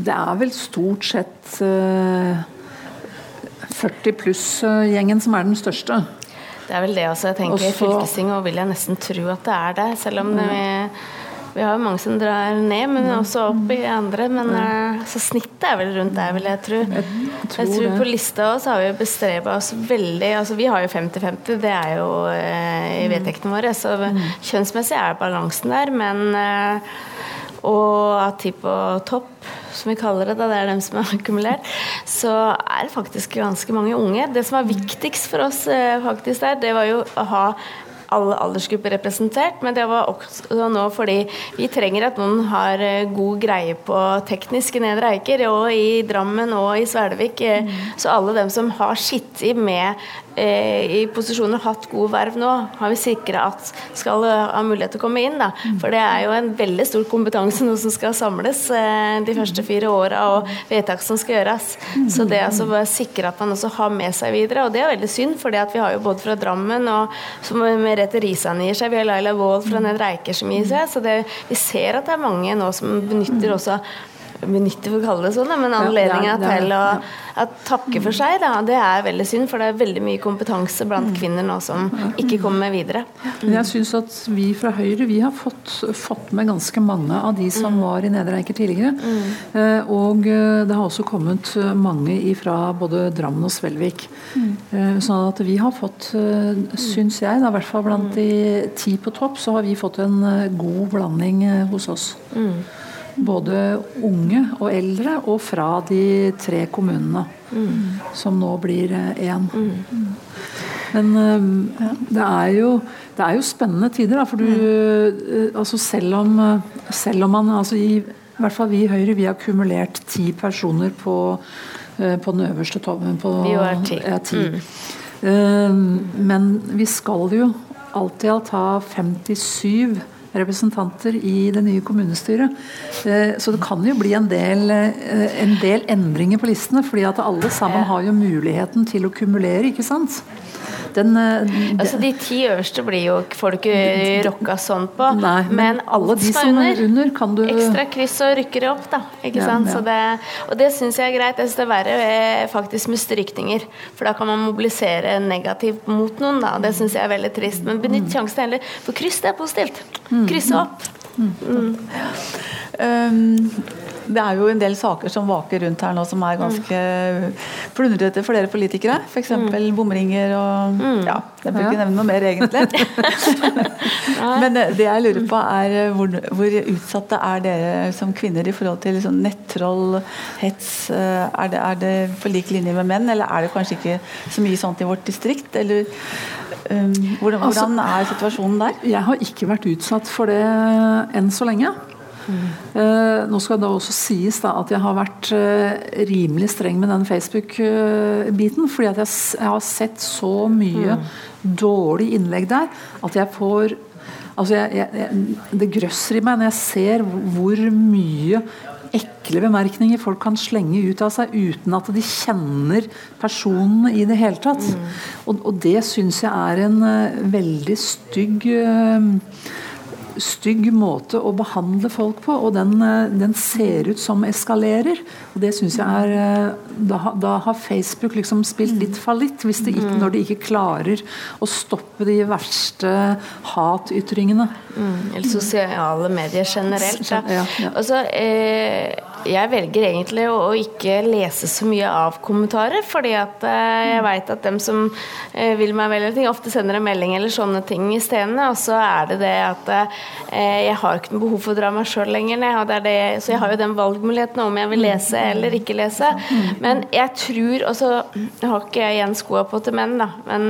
Det er vel stort sett eh, 40 pluss-gjengen som er den største. Det er vel det også. Jeg tenker I fylkesting og vil jeg nesten tro at det er det. Selv om vi, vi har jo mange som drar ned, men også opp i andre. Men eh, så snittet er vel rundt der, vil jeg tro. Jeg tror tror. På lista også har vi bestreba oss veldig altså Vi har jo 50-50, det er jo eh, i vedtektene våre. Så kjønnsmessig er balansen der, men eh, og av de på topp, som vi kaller det, da, det er dem som er akkumulert, så er det faktisk ganske mange unge. Det som var viktigst for oss faktisk der, det var jo å ha alle aldersgrupper representert, men det var også nå fordi vi trenger at noen har eh, god greie på teknisk i Nedre Eiker, og i Drammen og i Svelvik. eh, Så alle dem som har sittet med i posisjoner hatt gode verv nå, har vi sikra at skal eh, ha mulighet til å komme inn. Da. For det er jo en veldig stor kompetanse nå som skal samles eh, de første fire åra, og vedtak som skal gjøres. Så det altså bare sikre at man også har med seg videre, og det er veldig synd, for vi har jo både fra Drammen og som Merete Risan gir seg, vi har Laila Wold fra Nedre Eiker som gir seg, så det, vi ser at det er mange nå som benytter også benytter, for å kalle det sånn, men anledninga ja, ja, til å å, takke for seg, da, det er veldig synd, for det er veldig mye kompetanse blant kvinner nå som ikke kommer videre. Men jeg syns at vi fra Høyre vi har fått, fått med ganske mange av de som var i Nedre Eiker tidligere. Eh, og eh, det har også kommet eh, mange fra både Drammen og Svelvik. Eh, sånn at vi har fått, syns jeg, da, i hvert fall blant de ti på topp, så har vi fått en god blanding hos oss. Både unge og eldre, og fra de tre kommunene. Som nå blir én. Men eh, det, er jo, det er jo spennende tider, da, for du eh, altså selv, om, eh, selv om man altså i, i hvert fall vi i Høyre vi har kumulert ti personer på, eh, på den øverste toppen. På, Vi er ti. Ja, ti. Mm. men vi skal jo alt i alt ha 57 representanter i det nye kommunestyret. Eh, så det kan jo bli en del, eh, en del endringer på listene, fordi at alle sammen har jo muligheten til å kumulere, ikke sant. Den, eh, altså De ti øverste blir jo får du ikke rocka sånn på. Nei, men, men alle de som er under, kan du Ekstra kryss og rykker opp, da. Ikke ja, sant? Ja. Det, og det syns jeg er greit. Jeg syns det er verre eh, faktisk med strykninger. For da kan man mobilisere negativt mot noen, da. Det syns jeg er veldig trist. Men benytt mm. sjansen heller. For kryss, det er positivt. Mm. Krysse opp. Mm. Mm. Um, det er jo en del saker som vaker rundt her nå som er ganske plundrete for dere politikere. F.eks. Mm. bomringer og mm. Ja, jeg bør ikke nevne noe mer, egentlig. Men det jeg lurer på, er eh, hvor, hvor, utsatte er dere som kvinner i forhold til liksom nettroll, hets? Eh, er det, er det på lik linje med menn, eller er det kanskje ikke så mye sånt i vårt distrikt? Eller um, hvordan, altså, hvordan er situasjonen der? Jeg har ikke vært utsatt for det enn så lenge. Uh, nå skal det også sies da, at jeg har vært uh, rimelig streng med den Facebook-biten. fordi at jeg, jeg, har sett så mye mm. dårlig innlegg der at jeg får altså jeg, jeg, Det grøsser i meg når jeg ser hvor mye ekle bemerkninger folk kan slenge ut av seg uten at de kjenner personene i det hele tatt. Mm. Og, og, det syns jeg er en uh, veldig stygg stygg måte å behandle folk på, og den, eh, den ser ut som eskalerer. Og det synes jeg er eh, da, da, har Facebook liksom spilt litt fallitt, hvis det ikke, når de ikke klarer å stoppe de verste hatytringene. Mm, eller sosiale medier generelt. Ja. Ja, ja. så, eh, jeg velger egentlig å, ikke lese så mye av kommentarer, fordi at eh, jeg veit at dem som eh, vil meg vel ting, ofte sender en melding eller sånne ting i stedene, og så er det det at eh, jeg har ikke noe behov for å dra meg sjøl lenger ned. Det det, så jeg har jo den valgmuligheten om jeg vil lese eller ikke lese. Men jeg tror og så har ikke jeg igjen skoa på til menn, da, men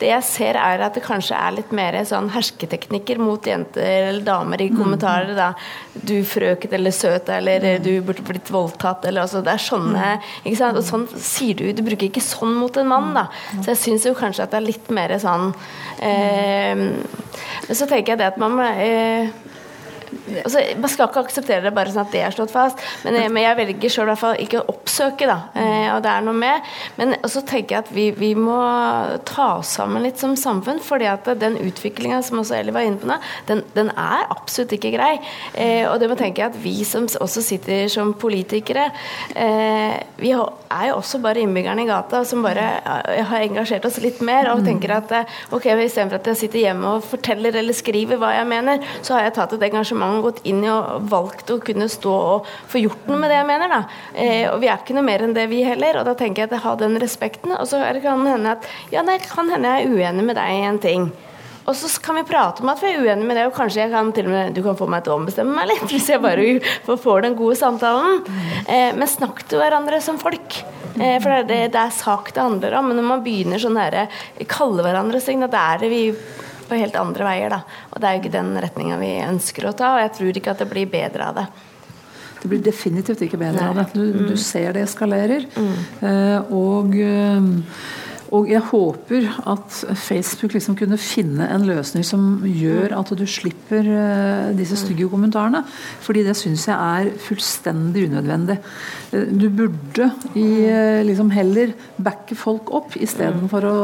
det jeg ser er at det kanskje er litt mer sånn hersketeknikker mot jenter eller damer i kommentarer. da, Du frøken eller søt eller du burde blitt voldtatt. Eller, altså, det er sånne ikke sant? Og sånn sier du Du bruker ikke sånn mot en mann, da. Så jeg syns jo kanskje at det er litt mer sånn eh, så tenker jeg det at man eh, altså, Man skal ikke akseptere det bare sånn at det er slått fast, men, men jeg velger sjøl ikke å oppsøke, da. Eh, og det er noe med. Men så tenker jeg at vi, vi, må ta oss sammen litt som samfunn, fordi at den utviklinga som også Eli var inne på nå, den, den, er absolutt ikke grei. Eh, og det må tenke jeg at vi som også sitter som politikere, eh, vi er jo også bare innbyggerne i gata som bare har engasjert oss litt mer og tenker at eh, ok, istedenfor at jeg sitter hjemme og forteller eller skriver hva jeg mener, så har jeg tatt et engasjement engasjement gått inn i og valgt å kunne stå og få gjort noe med det jeg mener. da. Eh, og vi er ikke noe mer enn det, vi heller. Og da tenker jeg at jeg har den respekten. Og så kan hende at ja, det kan hende jeg er uenig med deg i en ting. Og så kan vi prate om at vi er uenige med det, og kanskje jeg kan til og med, du kan få meg til å ombestemme meg litt, hvis jeg bare får den gode samtalen. Eh, men snakk til hverandre som folk. Eh, for det er, det, det er sak det handler om. Men når man begynner sånn her, kalle hverandre ting, da er det vi på helt andre veier. Da. Og det er jo ikke den retninga vi ønsker å ta, og jeg tror ikke at det blir bedre av det. Det blir definitivt ikke bedre Nei. av det. Du, mm. du, ser det eskalerer. Mm. Uh, og uh, og jeg håper at Facebook liksom kunne finne en løsning som gjør at du slipper uh, disse stygge kommentarene. Fordi det syns jeg er fullstendig unødvendig. Uh, du burde i, uh, liksom heller backe folk opp istedenfor å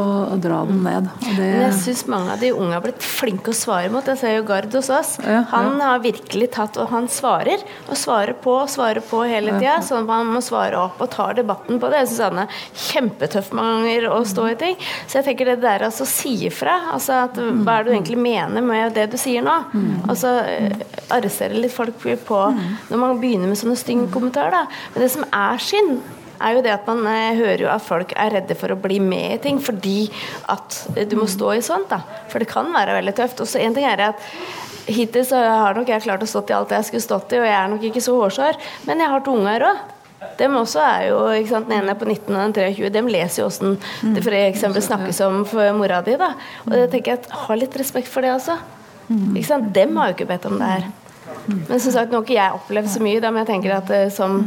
dra dem ned. Det... jeg syns mange av de unge har blitt flinke å svare mot. Jeg ser jo Gard hos oss. Han har virkelig tatt Og han svarer. Og svarer på og svarer på hele tida. Sånn at man må svare opp og tar debatten på det. Jeg syns han er kjempetøff mange ganger. og stå i ting. Så jeg tenker det der altså si ifra. Altså at, hva er det du egentlig mener med det du sier nå? Altså arrestere litt folk på når man begynner med sånne stygge kommentarer. Da. Men det som er synd, er jo det at man eh, hører jo at folk er redde for å bli med i ting fordi at du må stå i sånt. da. For det kan være veldig tøft. Og så en ting er at Hittil så har nok jeg klart å stå i alt jeg skulle stått i, og jeg er nok ikke så hårsår, men jeg har to unger òg. Dem også er jo, ikke sant, Den ene er på 19 og den 23. Dem leser jo åssen det f.eks. snakkes om for mora di. da. Og jeg tenker at Ha litt respekt for det også. Ikke sant? Dem har jo ikke bedt om det her. Men som sagt, nå har ikke jeg opplevd så mye, da, men jeg tenker at eh, som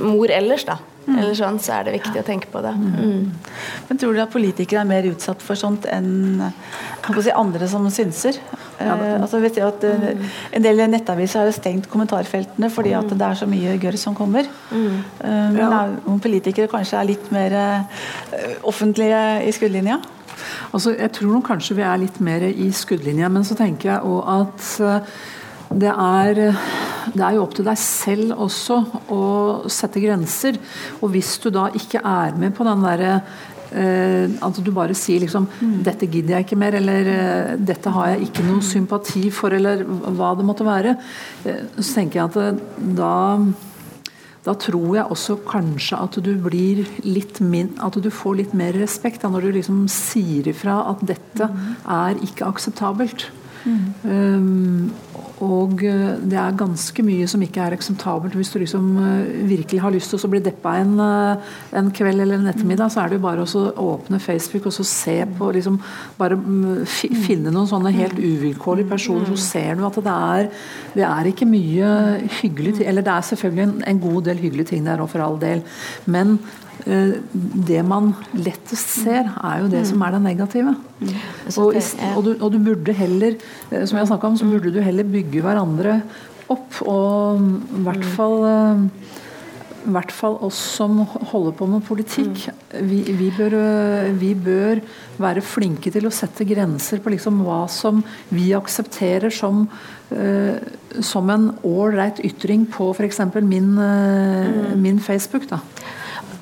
mor ellers, da. Eller sånn, så er det viktig å tenke på det. Mm. Men tror du at politikere er mer utsatt for sånt enn si, andre som synser? Eh, altså vi ser at eh, En del nettaviser har jo stengt kommentarfeltene fordi at det er så mye gørr som kommer. Eh, men Ja. er- om politikere kanskje er litt mer offentlige i skuddlinja? Altså, jeg tror nok kanskje vi er litt mer i skuddlinja, men så tenker jeg òg at det er, det er jo opp til deg selv også å sette grenser. Og hvis du da ikke er med på den derre eh, at du bare sier liksom 'Dette gidder jeg ikke mer', eller eh, 'Dette har jeg ikke noen sympati for', eller hva det måtte være. eh, Så tenker jeg at eh, da da tror jeg også kanskje at du blir litt min, at du får litt mer respekt da, når du liksom sier ifra at dette er ikke akseptabelt. Um, og eh, det er ganske mye som ikke er akseptabelt. Hvis du liksom eh, virkelig har lyst til å bli deppa en, eh, en kveld eller en ettermiddag, så er det jo bare å åpne Facebook og så se på liksom, Bare mm, finne noen sånne helt uvilkårlige personer, så ser du at det er, det er ikke mye hyggelig Eller det er selvfølgelig en, en god del hyggelige ting der òg, for all del. Men det man lettest ser, er jo det som er det negative. Og, i, og, du, og du burde heller, eh, som jeg om, så burde du heller bygge hverandre opp. Og i hvert fall eh, i hvert fall oss som holder på med politikk. Vi, vi, bør, vi bør være flinke til å sette grenser på liksom hva som vi aksepterer som, øh, som en ålreit ytring på f.eks. Min, min Facebook. da.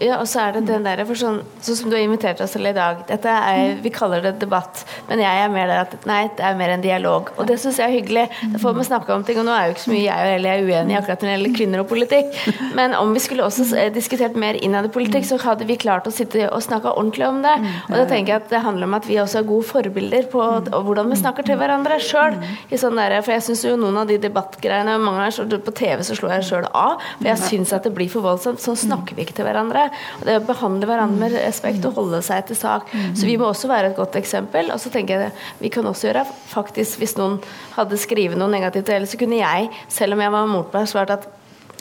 Ja, og så er det den der, for sånn, sånn som du har invitert oss til i dag dette er, Vi kaller det debatt, men jeg er mer der at nei, det er mer en dialog. Og det syns jeg er hyggelig. Da får vi snakke om ting. Og nå er jo ikke så mye jeg og er uenig akkurat når det gjelder kvinner og politikk. Men om vi skulle også eh, diskutert mer innad i politikk, så hadde vi klart å sitte og snakke ordentlig om det. Og da tenker jeg at det handler om at vi også er gode forbilder på hvordan vi snakker til hverandre sjøl. Sånn for jeg syns jo noen av de debattgreiene mange ganger, På TV så slår jeg sjøl av, for jeg syns at det blir for voldsomt. Sånn snakker vi ikke til hverandre. Og det å behandle hverandre med respekt og holde seg til sak. Så vi må også være et godt eksempel. Og så tenker jeg vi kan også gjøre faktisk Hvis noen hadde skrevet noe negativt eller så kunne jeg, selv om jeg var motbar, svart at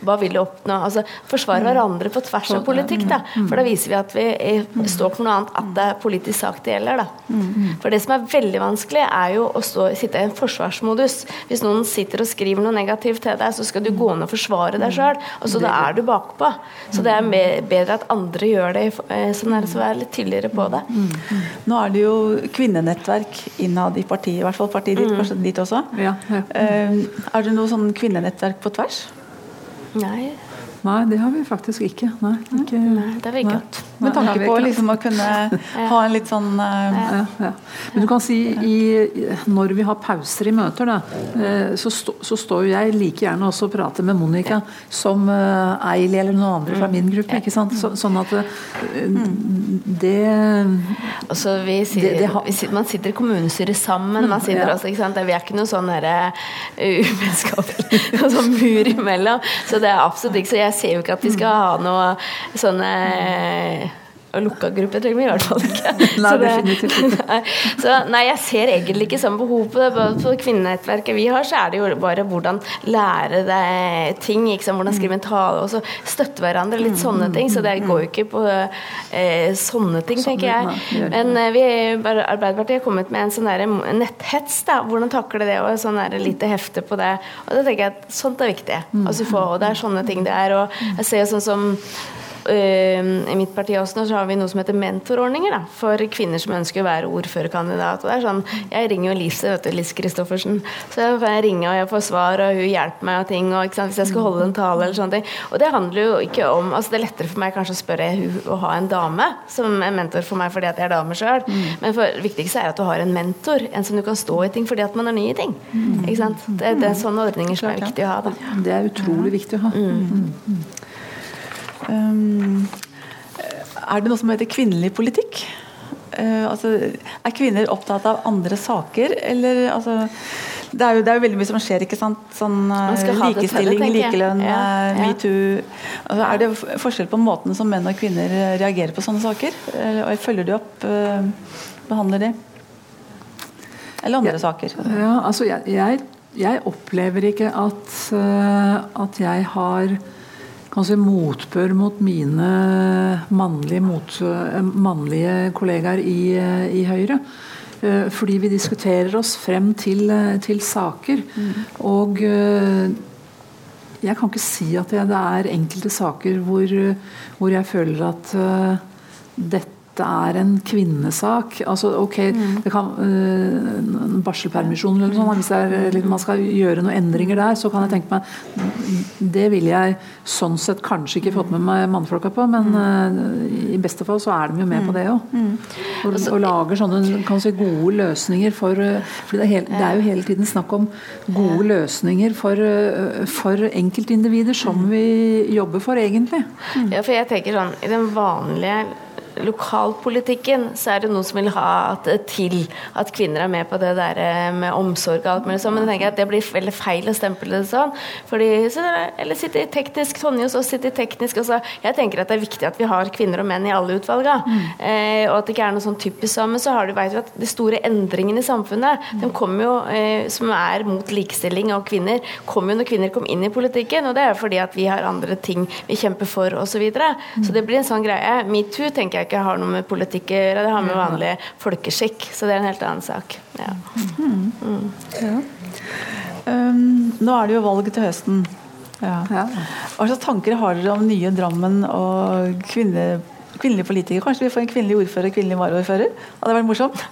hva vil du oppnå? Altså, Forsvare hverandre på tvers av politikk. da For da viser vi at vi er, står for noe annet, at det er politisk sak det gjelder. da For det som er veldig vanskelig, er jo å stå, sitte i en forsvarsmodus. Hvis noen sitter og skriver noe negativt til deg, så skal du gå ned og forsvare deg sjøl. Altså, da er du bakpå. Så det er bedre at andre gjør det. eh, Sånn er det, så vær litt tydeligere på det. Nå er det jo kvinnenettverk innad i partiet, i hvert fall partiet ditt, kanskje ditt også. Ja, ja. Eh, Er det noe sånn kvinnenettverk på tvers? Nei, Nei, det har vi faktisk ikke. Nei, ikke nei det ikke hatt. Med tanke på liksom å kunne ha en litt sånn uh... ja, ja. Men du kan si i, når vi har pauser i møter, da, eh, så, stå, så står jeg like gjerne også og prater med Monica som uh, Eili eller noen andre fra min gruppe. ikke sant? Så, sånn at uh, det altså, vi sier, Det- det har- vi sitter, man sitter i kommunestyret sammen. Man sitter Ja. også, ikke sant? Vi er ikke noe sånn derre uvennskapelig sånn mur imellom. Så det er absolutt ikke Så jeg ser jo ikke at vi skal ha noe sånne lukka gruppe trenger vi i hvert fall ikke. Nei, Så det-. Nei. Så nei, jeg ser egentlig ikke samme behov på det. På kvinnenettverket vi har, så er det jo bare hvordan lære deg ting. Sant? Hvordan skrive en tale, og så støtte hverandre. Litt sånne ting. Så det går jo ikke på eh, sånne ting, tenker jeg. Men eh, vi, Arbeiderpartiet har kommet med en sånn der netthets. da, Hvordan takle det, og sånn der lite hefte på det. Og da tenker jeg at sånt er viktig. Altså, få, og det er sånne ting det er. Og jeg ser jo sånn som I mitt parti også så har vi noe som heter mentorordninger da, for kvinner som ønsker å være ordførerkandidat. Og det er sånn, Jeg ringer jo Lise vet du, Lise Christoffersen. Så jeg får ringe og jeg får svar, og hun hjelper meg og ting. Og, sant, hvis jeg skal holde en tale eller sånne ting. Og det handler jo ikke om altså Det er lettere for meg kanskje å spørre hun å ha en dame som en mentor for meg fordi at jeg er dame sjøl. Men for, det viktigste er at du har en mentor. En som du kan stå i ting fordi at man er ny i ting. Ikke sant? Det, det er sånne ordninger som er viktig å ha. da. Det er utrolig viktig å ha. Um, er det noe som heter kvinnelig politikk? Eh, altså, er kvinner opptatt av andre saker, eller altså det er, jo, det er jo veldig mye som skjer, ikke sant. Sånn, eh, likestilling, tenker likelønn, Ja, eh, ja. metoo. Altså, er det forskjell på måten som menn og kvinner eh, reagerer på sånne saker? Eller, og følger de opp? eh, behandler de? Eller andre saker? Ja, altså jeg, jeg, jeg opplever ikke at, eh, at jeg har kanskje motbør mot mine mannlige, mot, eh, mannlige kollegaer i, eh, i Høyre. Eh, fordi vi diskuterer oss frem til, til saker. Og eh, jeg kan ikke si at det, det er enkelte saker hvor, hvor jeg føler at uh, dette er en kvinnesak. Altså, ok, det kan, uh, Barselpermisjon eller noe sånt, hvis er, liksom, man skal gjøre noen endringer der, så kan jeg tenke meg Det ville jeg sånn sett kanskje ikke fått med meg mannfolka på, men uh, i beste fall så er de jo med på det òg. Og, og lager sånne kan si, gode løsninger for For det er, hele, det er jo hele tiden snakk om gode løsninger for, for enkeltindivider som vi jobber for, egentlig. Ja, for jeg tenker sånn, i den vanlige lokalpolitikken så er det noen som vil ha at, til at kvinner er med på det der eh, med omsorg og alt mulig sånn, men jeg tenker at det blir veldig feil å stemple det sånn. Fordi, så eller sitter teknisk, Tonje hos oss sitter teknisk. Også. Jeg tenker at det er viktig at vi har kvinner og menn i alle utvalga. Mm. Eh, og at det ikke er noe sånn typisk sånn. Men så har du, vet du at de store endringene i samfunnet, de kommer jo, eh, som er mot likestilling og kvinner, kommer jo når kvinner kom inn i politikken. Og det er jo fordi at vi har andre ting vi kjemper for osv. Så, videre. så det blir en sånn greie. Metoo tenker jeg ikke har noe med politikk å gjøre. Det har med vanlig folkeskikk. Så det er en helt annen sak. Ja. Mm. Mm. Ja. Um, nå er det jo valg til høsten. Ja. Hva slags tanker har dere om nye Drammen og kvinne, kvinnelige politikere? Kanskje vi får en kvinnelig ordfører og kvinnelig varaordfører? Hadde vært morsomt.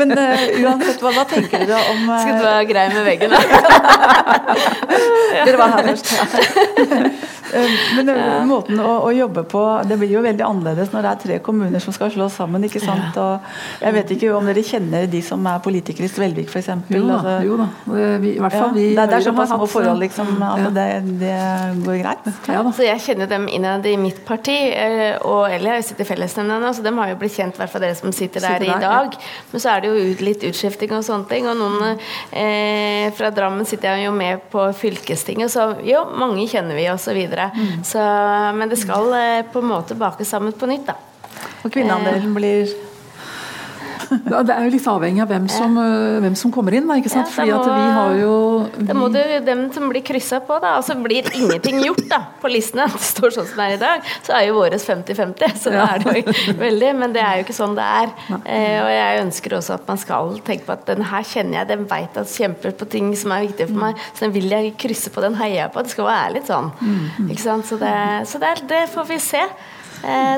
Men uh, uansett, hva, hva, tenker dere om uh, Skal du være grei med veggen, da? dere var her først. Eh, men ja. måten å, å, jobbe på Det blir jo veldig annerledes når det er tre kommuner som skal slås sammen. ikke sant? Og jeg vet ikke om dere kjenner de som er politikere i Svelvik f.eks. Jo da. Altså, jo da. Vi, I hvert fall vi Det, det er såpass små forhold liksom, at ja. det, det, går greit. Ja, så jeg kjenner dem innad i mitt parti, eh, og Eli har jo sittet i fellesnemnda nå, så dem har jo blitt kjent, i hvert fall dere som sitter der, sitter der i dag. Men så er det jo litt utskifting og sånne ting. Og noen eh, fra Drammen sitter jeg jo med på fylkestinget, så jo, mange kjenner vi. Mm. Så, men det skal eh, på en måte bakes sammen på nytt, da. Og kvinneandelen blir det er jo litt avhengig av hvem som, ja. hvem som kommer inn. Da, ikke sant? Ja, Fordi må, at vi har jo vi... Da må du dem som blir kryssa på, da. så blir ingenting gjort da, på listene, det står sånn som det er i dag, så er jo våres 50-50. Så ja. det er det jo veldig. Men det er jo ikke sånn det er. Eh, og jeg ønsker også at man skal tenke på at den her kjenner jeg, den veit at kjemper på ting som er viktige for meg, så den vil jeg krysse på, den heier jeg på. Det skal være litt sånn. Mm. Ikke sant? Så, det, så det, det får vi se eh,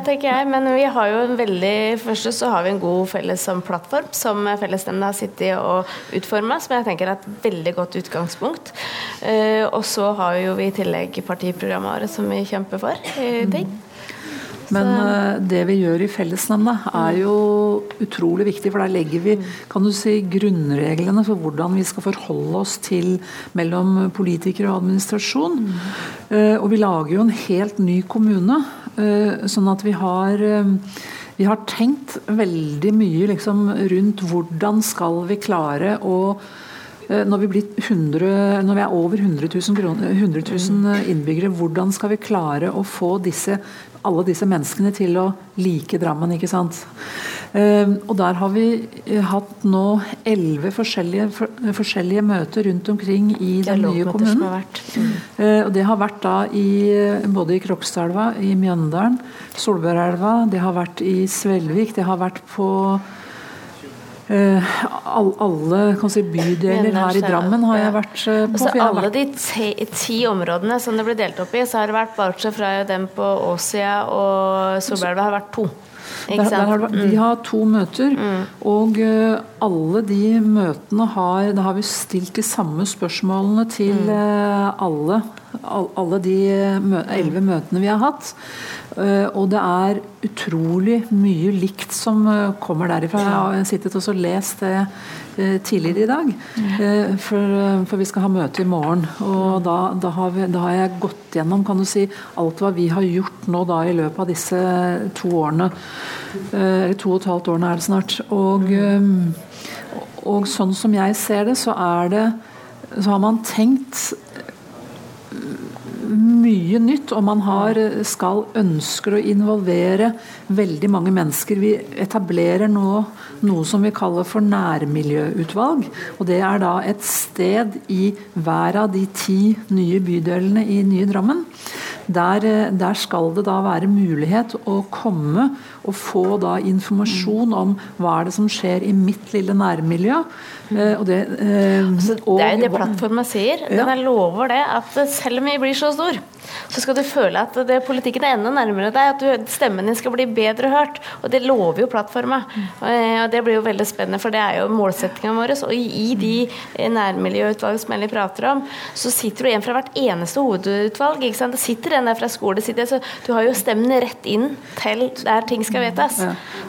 tenker jeg. Men vi har jo en veldig Først så har vi en god felles plattform som fellesnemnda har sittet og utforma, som jeg tenker er et veldig godt utgangspunkt. Eh, og så har jo vi i tillegg partiprogrammet vårt som vi kjemper for i ting. Men uh, det vi gjør i fellesnemnda er jo utrolig viktig, for der legger vi kan du si, grunnreglene for hvordan vi skal forholde oss til mellom politikere og administrasjon. Uh, og vi lager jo en helt ny kommune. Eh, sånn at vi har eh, vi har tenkt veldig mye liksom, rundt hvordan skal vi klare å eh, når vi, 100, når vi, er over 100 000, 100 000 innbyggere, hvordan skal vi klare å få disse alle disse menneskene til å like Drammen. ikke sant? Ehm, og der har vi eh, hatt nå elleve forskjellige, forskjellige, møter rundt omkring i den nye kommunen. Mm. Eh, og det har vært da i, både i Krokstadelva, i Mjøndalen, Solbørelva, det har vært i Svelvik, det har vært på Uh, alle si, bydeler her i Drammen har jeg vært uh, på. Altså, alle de ti, ti, områdene som det ble delt opp i, så har det vært bortsett fra dem på Åsia og Solbergelva har vært to. Der, der har det, vi har to møter, mm. og uh, alle de møtene har Da har vi stilt de samme spørsmålene til mm. alle alle de elleve møtene vi har hatt. Eh, og det er utrolig mye likt som eh, kommer derifra. Jeg har sittet og lest det eh, tidligere i dag. For, for, vi skal ha møte i morgen. Og da, da, har vi, da, har jeg gått gjennom kan du si, alt hva vi har gjort nå da i løpet av disse to årene. Eller to og et halvt årene er det snart. Og, og sånn som jeg ser det, så er det så har man tenkt mye nytt, og man har, skal ønsker å involvere veldig mange mennesker. Vi etablerer nå noe som vi kaller for nærmiljøutvalg. og Det er da et sted i hver av de ti nye bydelene i nye Drammen. der, eh, der, skal det da være mulighet å komme og få da informasjon om hva er det som skjer i mitt lille nærmiljø. Eh, og det, eh, altså, det er jo det plattformen sier. Den ja. lover det at selv om vi blir så stor, så skal du føle at det, politikken er enda nærmere deg, at du, stemmen din skal bli bedre hørt. Og det lover jo plattformen. Og det blir jo veldig spennende, for det er jo målsettinga vår. Og i de nærmiljøutvalg som Ellie prater om, så sitter du en fra hvert eneste hovedutvalg. ikke sant? Det sitter en der fra skole, sitter, så du har jo stemmen rett inn til der ting skal vedtas.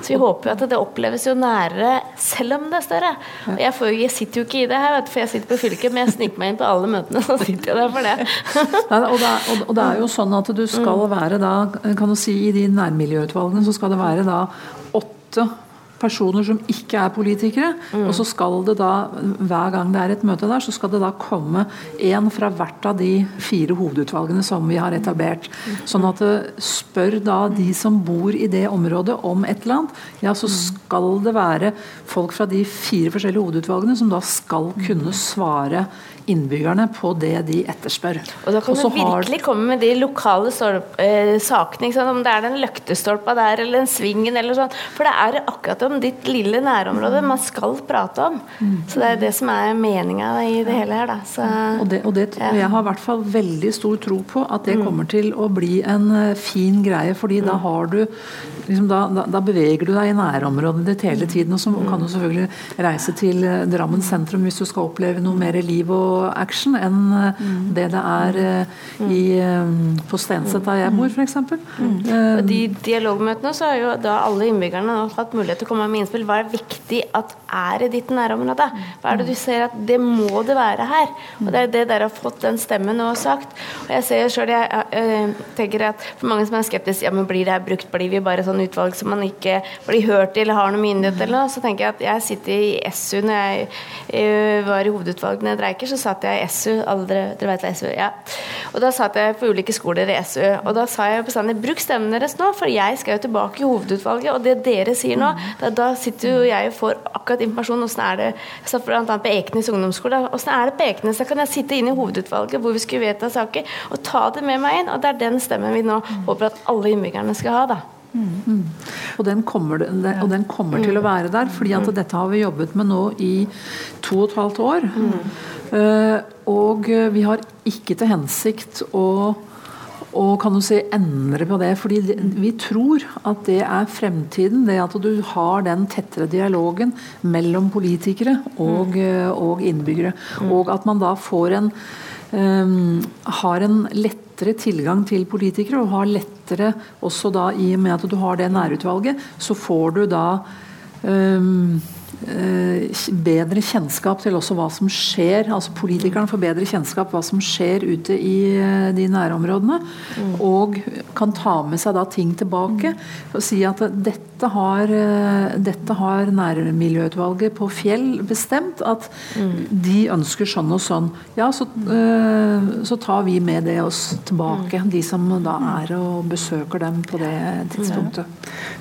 Så vi håper jo at det oppleves jo nærere, selv om det er større. Og jeg, får, jeg sitter jo ikke i det her, for jeg sitter på fylket, men jeg sniker meg inn på alle møtene, så sitter jeg der for det. og, da, og, og det er jo sånn at du skal være da, kan du si i de nærmiljøutvalgene, så skal det være da åtte personer som ikke er politikere. Mm. Og så skal det da, hver gang det er et møte der, så skal det da komme en fra hvert av de fire hovedutvalgene som vi har etablert. Sånn at det spør da de som bor i det området om et eller annet, ja, så skal det være folk fra de fire forskjellige hovedutvalgene som da skal kunne svare innbyggerne på det de etterspør. Og da kan du virkelig har... komme med de lokale stolp, eh, sakene, om det er den løktestolpa der eller den svingen eller sånn. For det er akkurat om ditt lille nærområde man skal prate om. Mm. Så det er det som er meninga i det hele her, da. Så, og, det, og, det, og, jeg har i hvert fall veldig stor tro på at det mm. kommer til å bli en eh, fin greie, fordi mm. da har du liksom, da, da, da, beveger du deg i nærområdet ditt hele tiden. Og så kan du selvfølgelig reise til eh, Drammen sentrum hvis du skal oppleve noe mer liv og action enn mm. det det er mm. i, på Stenset der jeg bor, f.eks. Mm. Og de dialogmøtene så har jo da alle innbyggerne hatt mulighet til å komme med innspill. Hva er viktig at er i ditt nærområde? Hva er det du ser at det må det være her? Og det er det dere har fått den stemmen og sagt. Og jeg ser selv, jeg, jeg, jeg tenker at for mange som er skeptiske, ja, men blir det her brukt, blir vi bare sånn utvalg som man ikke blir hørt i eller har noe myndighet eller noe, så tenker jeg at jeg sitter i SU når jeg eh, var i hovedutvalgene i Dreiker, så satt jeg i SU. Alle dere, vet hva SU ja. Og da satt jeg på ulike skoler i SU. Og da sa jeg bestandig bruk stemmen deres nå, for jeg skal jo tilbake i hovedutvalget. Og det dere sier nå, da, da sitter jo jeg og får akkurat informasjon. Åssen er det Jeg satt bl.a. på Ekenes ungdomsskole. Åssen er det på Ekenes? Da kan jeg sitte inn i hovedutvalget hvor vi skulle vedta saker, og ta det med meg inn. Og det er den stemmen vi nå håper at alle innbyggerne skal ha, da. Mm. Og, den kommer, og, den kommer, til å være der, fordi at dette har vi jobbet med nå i to og et halvt år. Uh, og vi har ikke til hensikt å og kan du si endre på det, fordi vi tror at det er fremtiden. Det at du har den tettere dialogen mellom politikere og, og innbyggere. Og at man da får en um, har en lett lettere tilgang til politikere, og har lettere også da, i og med at du har det nærutvalget, så får du da um, bedre kjennskap til også hva som skjer. altså Politikerne får bedre kjennskap hva som skjer ute i eh, de nærområdene. Mm. Og kan ta med seg da ting tilbake og si at dette har, eh, dette har nærmiljøutvalget på Fjell bestemt. At mm. de ønsker sånn og sånn. Ja, så, så, tar vi med det oss tilbake. Mm. De som da er og besøker dem på det tidspunktet.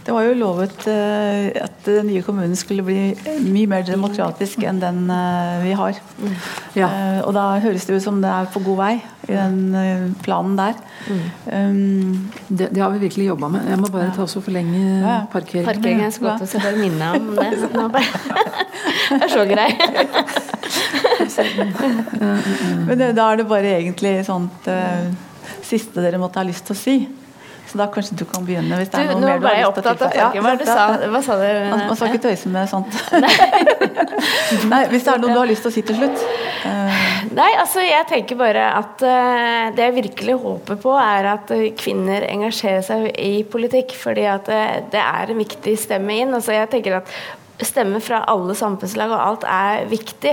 Det var jo lovet at den nye kommunen skulle bli mye mer demokratisk enn den vi har. Mm. Ja. Og da høres det ut som det er på god vei i den planen der. Mm. Um, det, det, har vi virkelig jobba med. Jeg må bare ta oss og forlenge ja. Parkeringen. Parkeringen, jeg skulle godt å bare minne om det. det er så grei. Men da er det bare egentlig sånt siste dere måtte ha lyst til å si. Så da kanskje du kan begynne. hvis det er noe du, mer du har lyst til å tilføye. Ja, hva, sa, hva sa du? Man, man skal ikke tøyse med sånt. Nei, Hvis det er noe du har lyst til å si til slutt? Uh. Nei, altså jeg tenker bare at uh, det jeg virkelig håper på, er at kvinner engasjerer seg i politikk. Fordi at uh, det er en viktig stemme inn. Altså jeg tenker at Stemme fra alle samfunnslag og alt er viktig.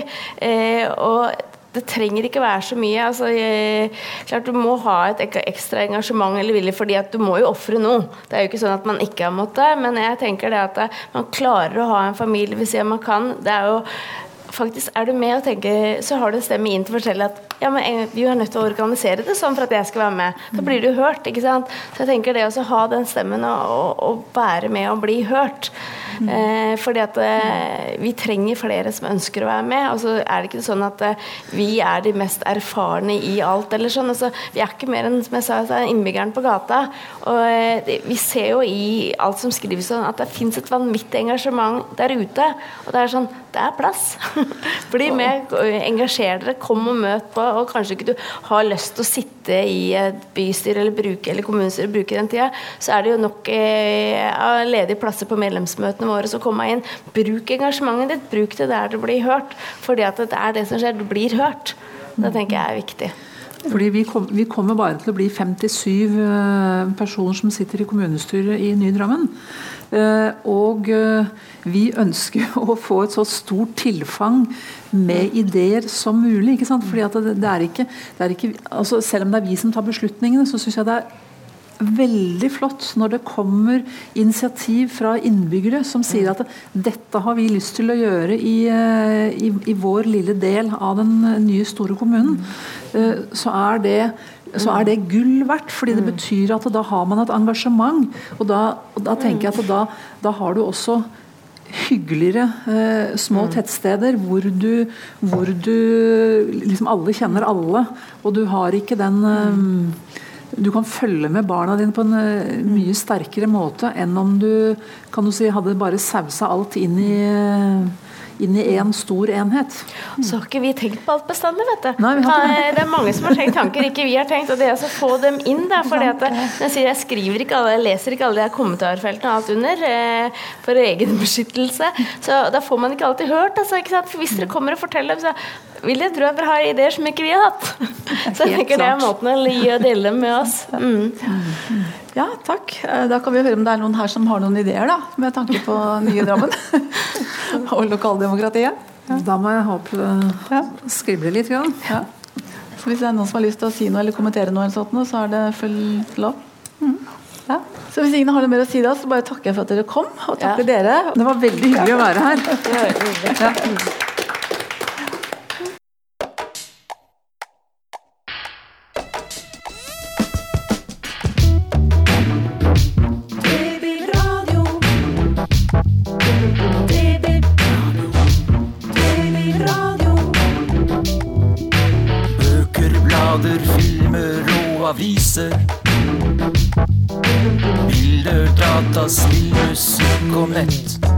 og det trenger ikke være så mye. Altså, jeg, klart Du må ha et ekstra engasjement eller vilje, fordi at du må jo ofre noe. Det er jo ikke sånn at man ikke har måttet, men jeg tenker det at man klarer å ha en familie hvis man kan. Det er jo faktisk er du med og tenker, så har du en stemme inn til å fortelle at ja, men vi er nødt til å organisere det sånn for at jeg skal være med. Da blir du hørt. ikke sant? Så jeg tenker det å ha den stemmen og, og, og være med og bli hørt Eh, fordi at eh, vi trenger flere som ønsker å være med. Og så er det ikke sånn at eh, vi er de mest erfarne i alt. eller sånn. Altså, vi er ikke mer enn som jeg sa, altså, innbyggeren på gata. Og eh, det, vi ser jo i alt som skrives sånn, at det fins et vanvittig engasjement der ute. Og det er sånn Det er plass! Bli med, engasjer dere, kom og møt på. Og kanskje ikke du har lyst til å sitte i et bystyre eller, bruke, eller kommunestyre og bruke den tida, så er det jo nok eh, ledige plasser på medlemsmøtene våre som kommer inn. Bruk engasjementet ditt, bruk det der det blir hørt. Fordi at det er det som skjer, du blir hørt. Det tenker jeg er viktig. Fordi vi, kom, vi, kommer bare til å bli 57 eh, personer som sitter i kommunestyret i Ny-Drammen. Eh, og eh, vi ønsker å få et så stort tilfang med ideer som mulig. ikke sant? Fordi det, det, er ikke, det er ikke altså Selv om det er vi som tar beslutningene, så syns jeg det er veldig flott når det kommer initiativ fra innbyggere som sier at dette har vi lyst til å gjøre i, i, i vår lille del av den nye, store kommunen. Så er det så er det gull verdt, fordi det betyr at da har man et engasjement. Og da, da tenker jeg at da, da har du også hyggeligere eh, små mm. tettsteder hvor du, hvor du liksom alle kjenner alle, og du har ikke den eh, du kan følge med barna dine på en eh, mye sterkere måte enn om du kan du si, hadde bare sausa alt inn i inn i én stor enhet. Så har ikke vi tenkt på alt bestandig, vet du. Nei, det. er mange som har tenkt tanker ikke vi har tenkt, og det er å få dem inn der. For jeg, jeg skriver ikke alle, jeg leser ikke alle de kommentarfeltene og alt under eh, for egen beskyttelse. Så da får man ikke alltid hørt. Altså, for hvis dere kommer og forteller, så vil jeg tro at dere har ideer som ikke vi har hatt. Så jeg tenker det er måten å gi og dele med oss. Mm. Ja, takk. Eh, da kan vi høre om det er noen her som har noen ideer, da, med tanke på nye Drammen. og lokaldemokratiet. Ja. Da må jeg håpe ja. skrible litt. Ja. ja. Så hvis det er noen som har lyst til å si noe eller kommentere noe, eller sånt, så er det full lov. Mm. Ja. Så hvis ingen har noe mer å si da, så bare takker jeg for at dere kom. Og takker dere. Det var veldig hyggelig å være her. Ja. Musikk